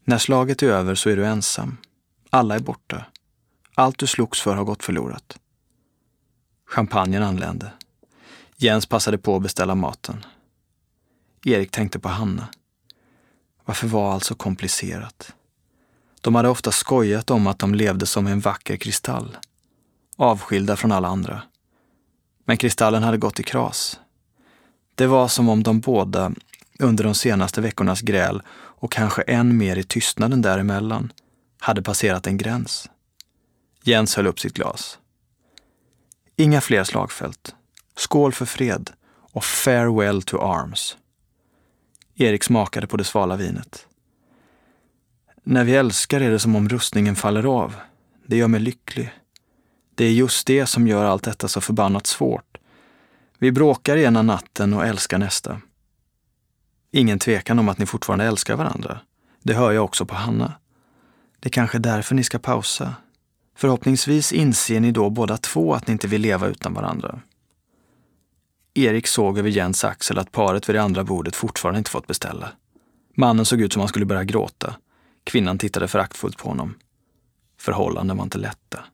När slaget är över så är du ensam. Alla är borta. Allt du slogs för har gått förlorat. Champagnen anlände. Jens passade på att beställa maten. Erik tänkte på Hanna. Varför var allt så komplicerat? De hade ofta skojat om att de levde som en vacker kristall, avskilda från alla andra. Men kristallen hade gått i kras. Det var som om de båda, under de senaste veckornas gräl och kanske än mer i tystnaden däremellan, hade passerat en gräns. Jens höll upp sitt glas. Inga fler slagfält. Skål för fred och farewell to arms. Erik smakade på det svala vinet. När vi älskar är det som om rustningen faller av. Det gör mig lycklig. Det är just det som gör allt detta så förbannat svårt. Vi bråkar ena natten och älskar nästa. Ingen tvekan om att ni fortfarande älskar varandra. Det hör jag också på Hanna. Det är kanske är därför ni ska pausa. Förhoppningsvis inser ni då båda två att ni inte vill leva utan varandra. Erik såg över Jens axel att paret vid det andra bordet fortfarande inte fått beställa. Mannen såg ut som han skulle börja gråta. Kvinnan tittade föraktfullt på honom. Förhållanden var inte lätta.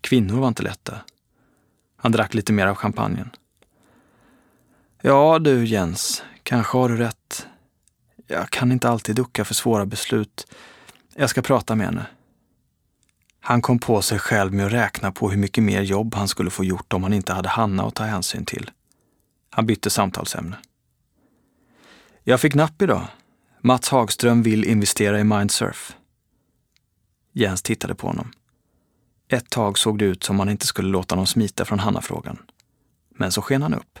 Kvinnor var inte lätta. Han drack lite mer av champagnen. Ja du Jens, kanske har du rätt. Jag kan inte alltid ducka för svåra beslut. Jag ska prata med henne. Han kom på sig själv med att räkna på hur mycket mer jobb han skulle få gjort om han inte hade Hanna att ta hänsyn till. Han bytte samtalsämne. Jag fick napp idag. Mats Hagström vill investera i Mindsurf. Jens tittade på honom. Ett tag såg det ut som han inte skulle låta någon smita från Hanna-frågan. Men så sken han upp.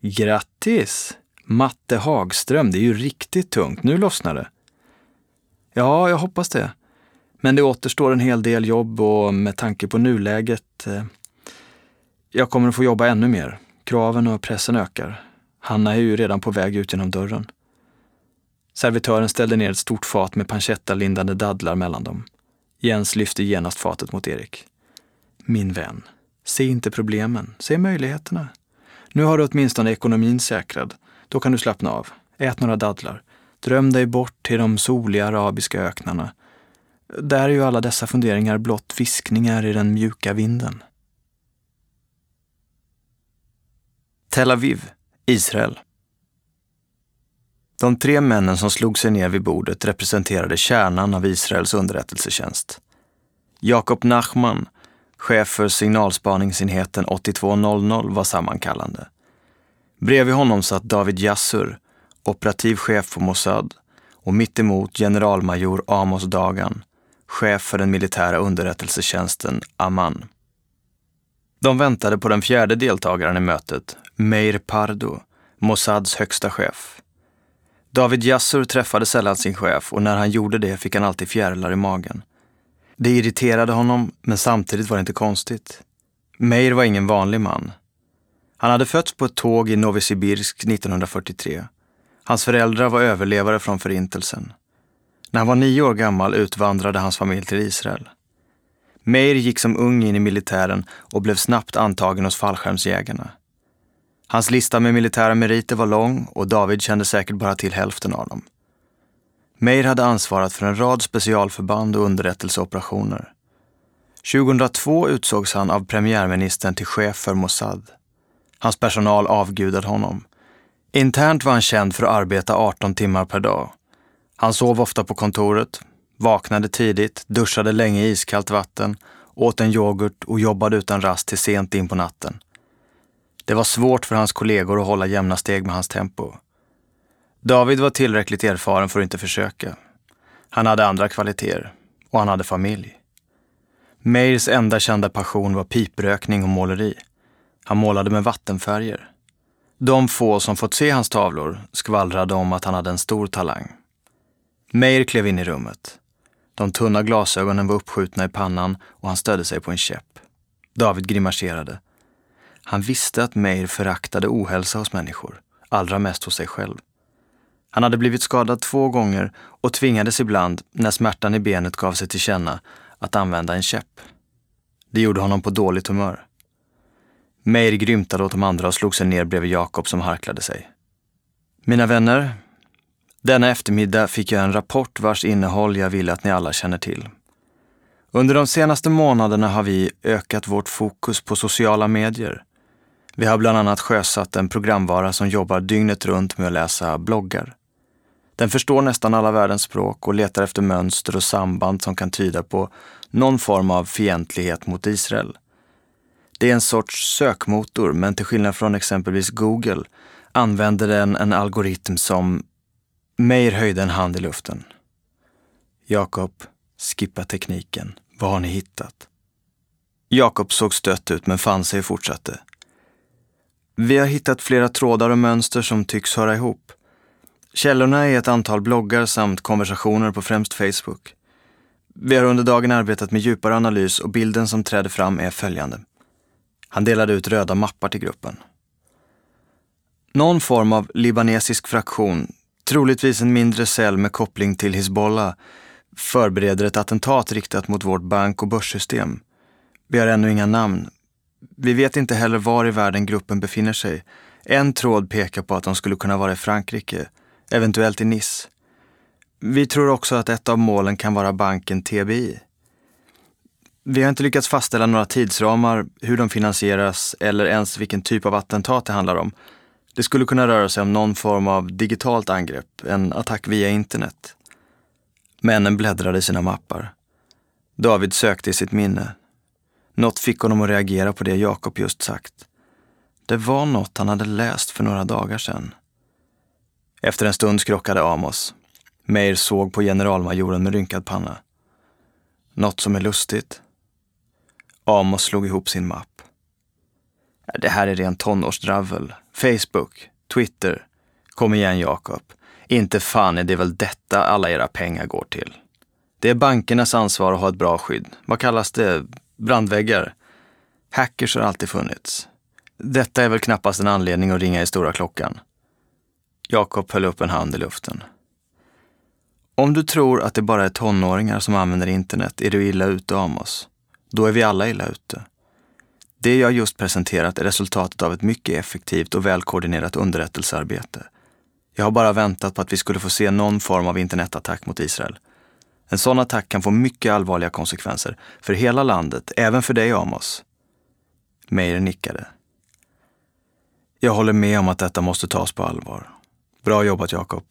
Grattis! Matte Hagström, det är ju riktigt tungt. Nu lossnar det. Ja, jag hoppas det. Men det återstår en hel del jobb och med tanke på nuläget, eh, jag kommer att få jobba ännu mer. Kraven och pressen ökar. Hanna är ju redan på väg ut genom dörren. Servitören ställde ner ett stort fat med pancetta-lindande dadlar mellan dem. Jens lyfte genast fatet mot Erik. Min vän, se inte problemen, se möjligheterna. Nu har du åtminstone ekonomin säkrad. Då kan du slappna av. Ät några dadlar. Dröm dig bort till de soliga arabiska öknarna. Där är ju alla dessa funderingar blott viskningar i den mjuka vinden. Tel Aviv, Israel. De tre männen som slog sig ner vid bordet representerade kärnan av Israels underrättelsetjänst. Jakob Nachman, chef för signalspaningsenheten 8200, var sammankallande. Bredvid honom satt David Yassur, operativ chef på Mossad och mittemot generalmajor Amos Dagan, chef för den militära underrättelsetjänsten Amman. De väntade på den fjärde deltagaren i mötet, Meir Pardo, Mossads högsta chef. David Yassur träffade sällan sin chef och när han gjorde det fick han alltid fjärilar i magen. Det irriterade honom, men samtidigt var det inte konstigt. Meir var ingen vanlig man. Han hade fötts på ett tåg i Novosibirsk 1943. Hans föräldrar var överlevare från Förintelsen. När han var nio år gammal utvandrade hans familj till Israel. Meir gick som ung in i militären och blev snabbt antagen hos fallskärmsjägarna. Hans lista med militära meriter var lång och David kände säkert bara till hälften av dem. Meir hade ansvarat för en rad specialförband och underrättelseoperationer. 2002 utsågs han av premiärministern till chef för Mossad. Hans personal avgudade honom. Internt var han känd för att arbeta 18 timmar per dag. Han sov ofta på kontoret, vaknade tidigt, duschade länge i iskallt vatten, åt en yoghurt och jobbade utan rast till sent in på natten. Det var svårt för hans kollegor att hålla jämna steg med hans tempo. David var tillräckligt erfaren för att inte försöka. Han hade andra kvaliteter och han hade familj. Meirs enda kända passion var piprökning och måleri. Han målade med vattenfärger. De få som fått se hans tavlor skvallrade om att han hade en stor talang. Meir klev in i rummet. De tunna glasögonen var uppskjutna i pannan och han stödde sig på en käpp. David grimaserade. Han visste att Meir föraktade ohälsa hos människor, allra mest hos sig själv. Han hade blivit skadad två gånger och tvingades ibland, när smärtan i benet gav sig till känna, att använda en käpp. Det gjorde honom på dåligt humör. Meir grymtade åt de andra och slog sig ner bredvid Jakob som harklade sig. Mina vänner, denna eftermiddag fick jag en rapport vars innehåll jag vill att ni alla känner till. Under de senaste månaderna har vi ökat vårt fokus på sociala medier. Vi har bland annat sjösatt en programvara som jobbar dygnet runt med att läsa bloggar. Den förstår nästan alla världens språk och letar efter mönster och samband som kan tyda på någon form av fientlighet mot Israel. Det är en sorts sökmotor, men till skillnad från exempelvis Google använder den en algoritm som Meir höjde en hand i luften. Jakob, skippa tekniken. Vad har ni hittat? Jakob såg stött ut men fann sig och fortsatte. Vi har hittat flera trådar och mönster som tycks höra ihop. Källorna är ett antal bloggar samt konversationer på främst Facebook. Vi har under dagen arbetat med djupare analys och bilden som träder fram är följande. Han delade ut röda mappar till gruppen. Någon form av libanesisk fraktion, troligtvis en mindre cell med koppling till Hizbollah, förbereder ett attentat riktat mot vårt bank och börssystem. Vi har ännu inga namn. Vi vet inte heller var i världen gruppen befinner sig. En tråd pekar på att de skulle kunna vara i Frankrike, eventuellt i Nice. Vi tror också att ett av målen kan vara banken TBI. Vi har inte lyckats fastställa några tidsramar, hur de finansieras eller ens vilken typ av attentat det handlar om. Det skulle kunna röra sig om någon form av digitalt angrepp, en attack via internet. Männen bläddrade i sina mappar. David sökte i sitt minne. Något fick honom att reagera på det Jakob just sagt. Det var något han hade läst för några dagar sedan. Efter en stund skrockade Amos. Meir såg på generalmajoren med rynkad panna. Något som är lustigt. Amos slog ihop sin mapp. Det här är rent tonårsdravel. Facebook, Twitter. Kom igen Jakob. Inte fan är det väl detta alla era pengar går till. Det är bankernas ansvar att ha ett bra skydd. Vad kallas det? Brandväggar? Hackers har alltid funnits. Detta är väl knappast en anledning att ringa i stora klockan. Jakob höll upp en hand i luften. Om du tror att det bara är tonåringar som använder internet är du illa ute, Amos. Då är vi alla illa ute. Det jag just presenterat är resultatet av ett mycket effektivt och välkoordinerat underrättelsearbete. Jag har bara väntat på att vi skulle få se någon form av internetattack mot Israel. En sån attack kan få mycket allvarliga konsekvenser för hela landet, även för dig, Amos. Meyer nickade. Jag håller med om att detta måste tas på allvar. Bra jobbat, Jakob.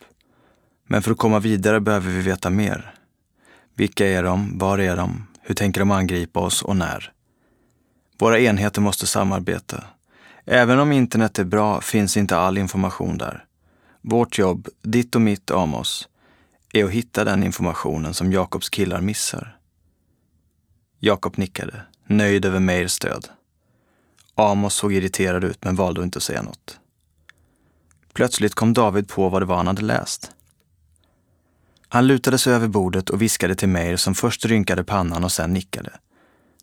Men för att komma vidare behöver vi veta mer. Vilka är de? Var är de? Hur tänker de angripa oss och när? Våra enheter måste samarbeta. Även om internet är bra finns inte all information där. Vårt jobb, ditt och mitt Amos, är att hitta den informationen som Jakobs killar missar. Jakob nickade, nöjd över Meirs stöd. Amos såg irriterad ut men valde att inte säga något. Plötsligt kom David på vad det var han hade läst. Han lutade sig över bordet och viskade till Meir som först rynkade pannan och sen nickade.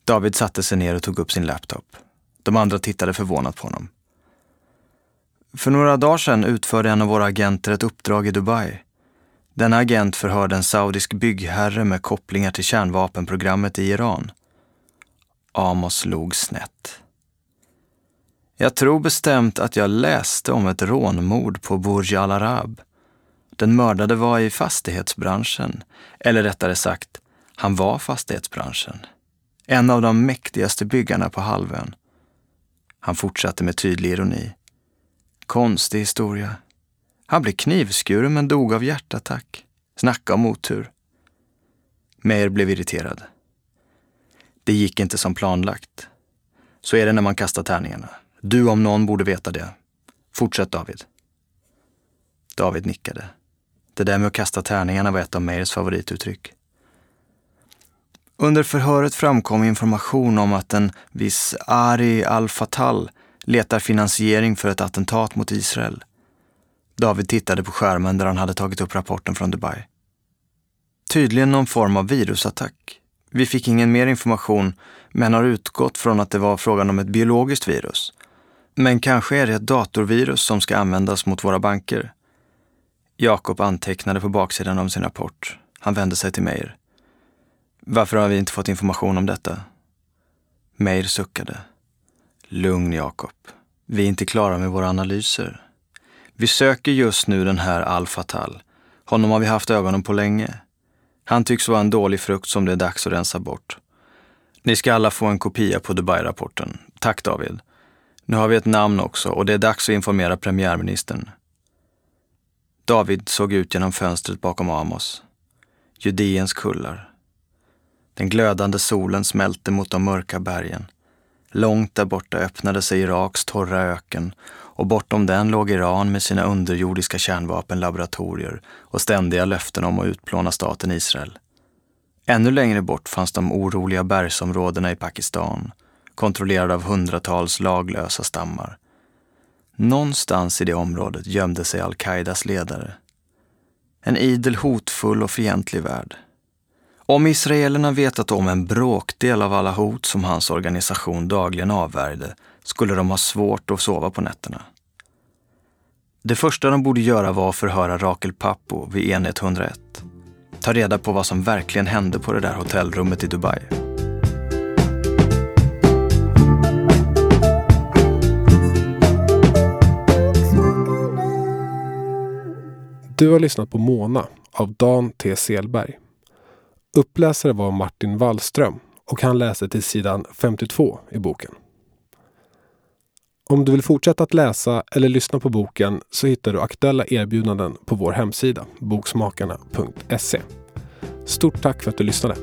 David satte sig ner och tog upp sin laptop. De andra tittade förvånat på honom. För några dagar sedan utförde en av våra agenter ett uppdrag i Dubai. Denna agent förhörde en saudisk byggherre med kopplingar till kärnvapenprogrammet i Iran. Amos log snett. Jag tror bestämt att jag läste om ett rånmord på Burj Al Arab. Den mördade var i fastighetsbranschen, eller rättare sagt, han var fastighetsbranschen. En av de mäktigaste byggarna på halvön. Han fortsatte med tydlig ironi. Konstig historia. Han blev knivskuren men dog av hjärtattack. Snacka om otur. Meir blev irriterad. Det gick inte som planlagt. Så är det när man kastar tärningarna. Du om någon borde veta det. Fortsätt David. David nickade. Det där med att kasta tärningarna var ett av Meirs favorituttryck. Under förhöret framkom information om att en viss Ari al-Fatal letar finansiering för ett attentat mot Israel. David tittade på skärmen där han hade tagit upp rapporten från Dubai. Tydligen någon form av virusattack. Vi fick ingen mer information, men har utgått från att det var frågan om ett biologiskt virus. Men kanske är det ett datorvirus som ska användas mot våra banker. Jakob antecknade på baksidan av sin rapport. Han vände sig till Meir. Varför har vi inte fått information om detta? Meir suckade. Lugn Jakob. Vi är inte klara med våra analyser. Vi söker just nu den här Al-Fatal. Honom har vi haft ögonen på länge. Han tycks vara en dålig frukt som det är dags att rensa bort. Ni ska alla få en kopia på Dubai-rapporten. Tack David. Nu har vi ett namn också och det är dags att informera premiärministern. David såg ut genom fönstret bakom Amos. Judeens kullar. Den glödande solen smälte mot de mörka bergen. Långt där borta öppnade sig Iraks torra öken och bortom den låg Iran med sina underjordiska kärnvapenlaboratorier och ständiga löften om att utplåna staten Israel. Ännu längre bort fanns de oroliga bergsområdena i Pakistan, kontrollerade av hundratals laglösa stammar. Någonstans i det området gömde sig al-Qaidas ledare. En idel hotfull och fientlig värld. Om israelerna vetat om en bråkdel av alla hot som hans organisation dagligen avvärjde skulle de ha svårt att sova på nätterna. Det första de borde göra var att förhöra Rakel Pappo vid enhet 101. Ta reda på vad som verkligen hände på det där hotellrummet i Dubai. Du har lyssnat på Mona av Dan T. Selberg. Uppläsare var Martin Wallström och han läser till sidan 52 i boken. Om du vill fortsätta att läsa eller lyssna på boken så hittar du aktuella erbjudanden på vår hemsida boksmakarna.se. Stort tack för att du lyssnade!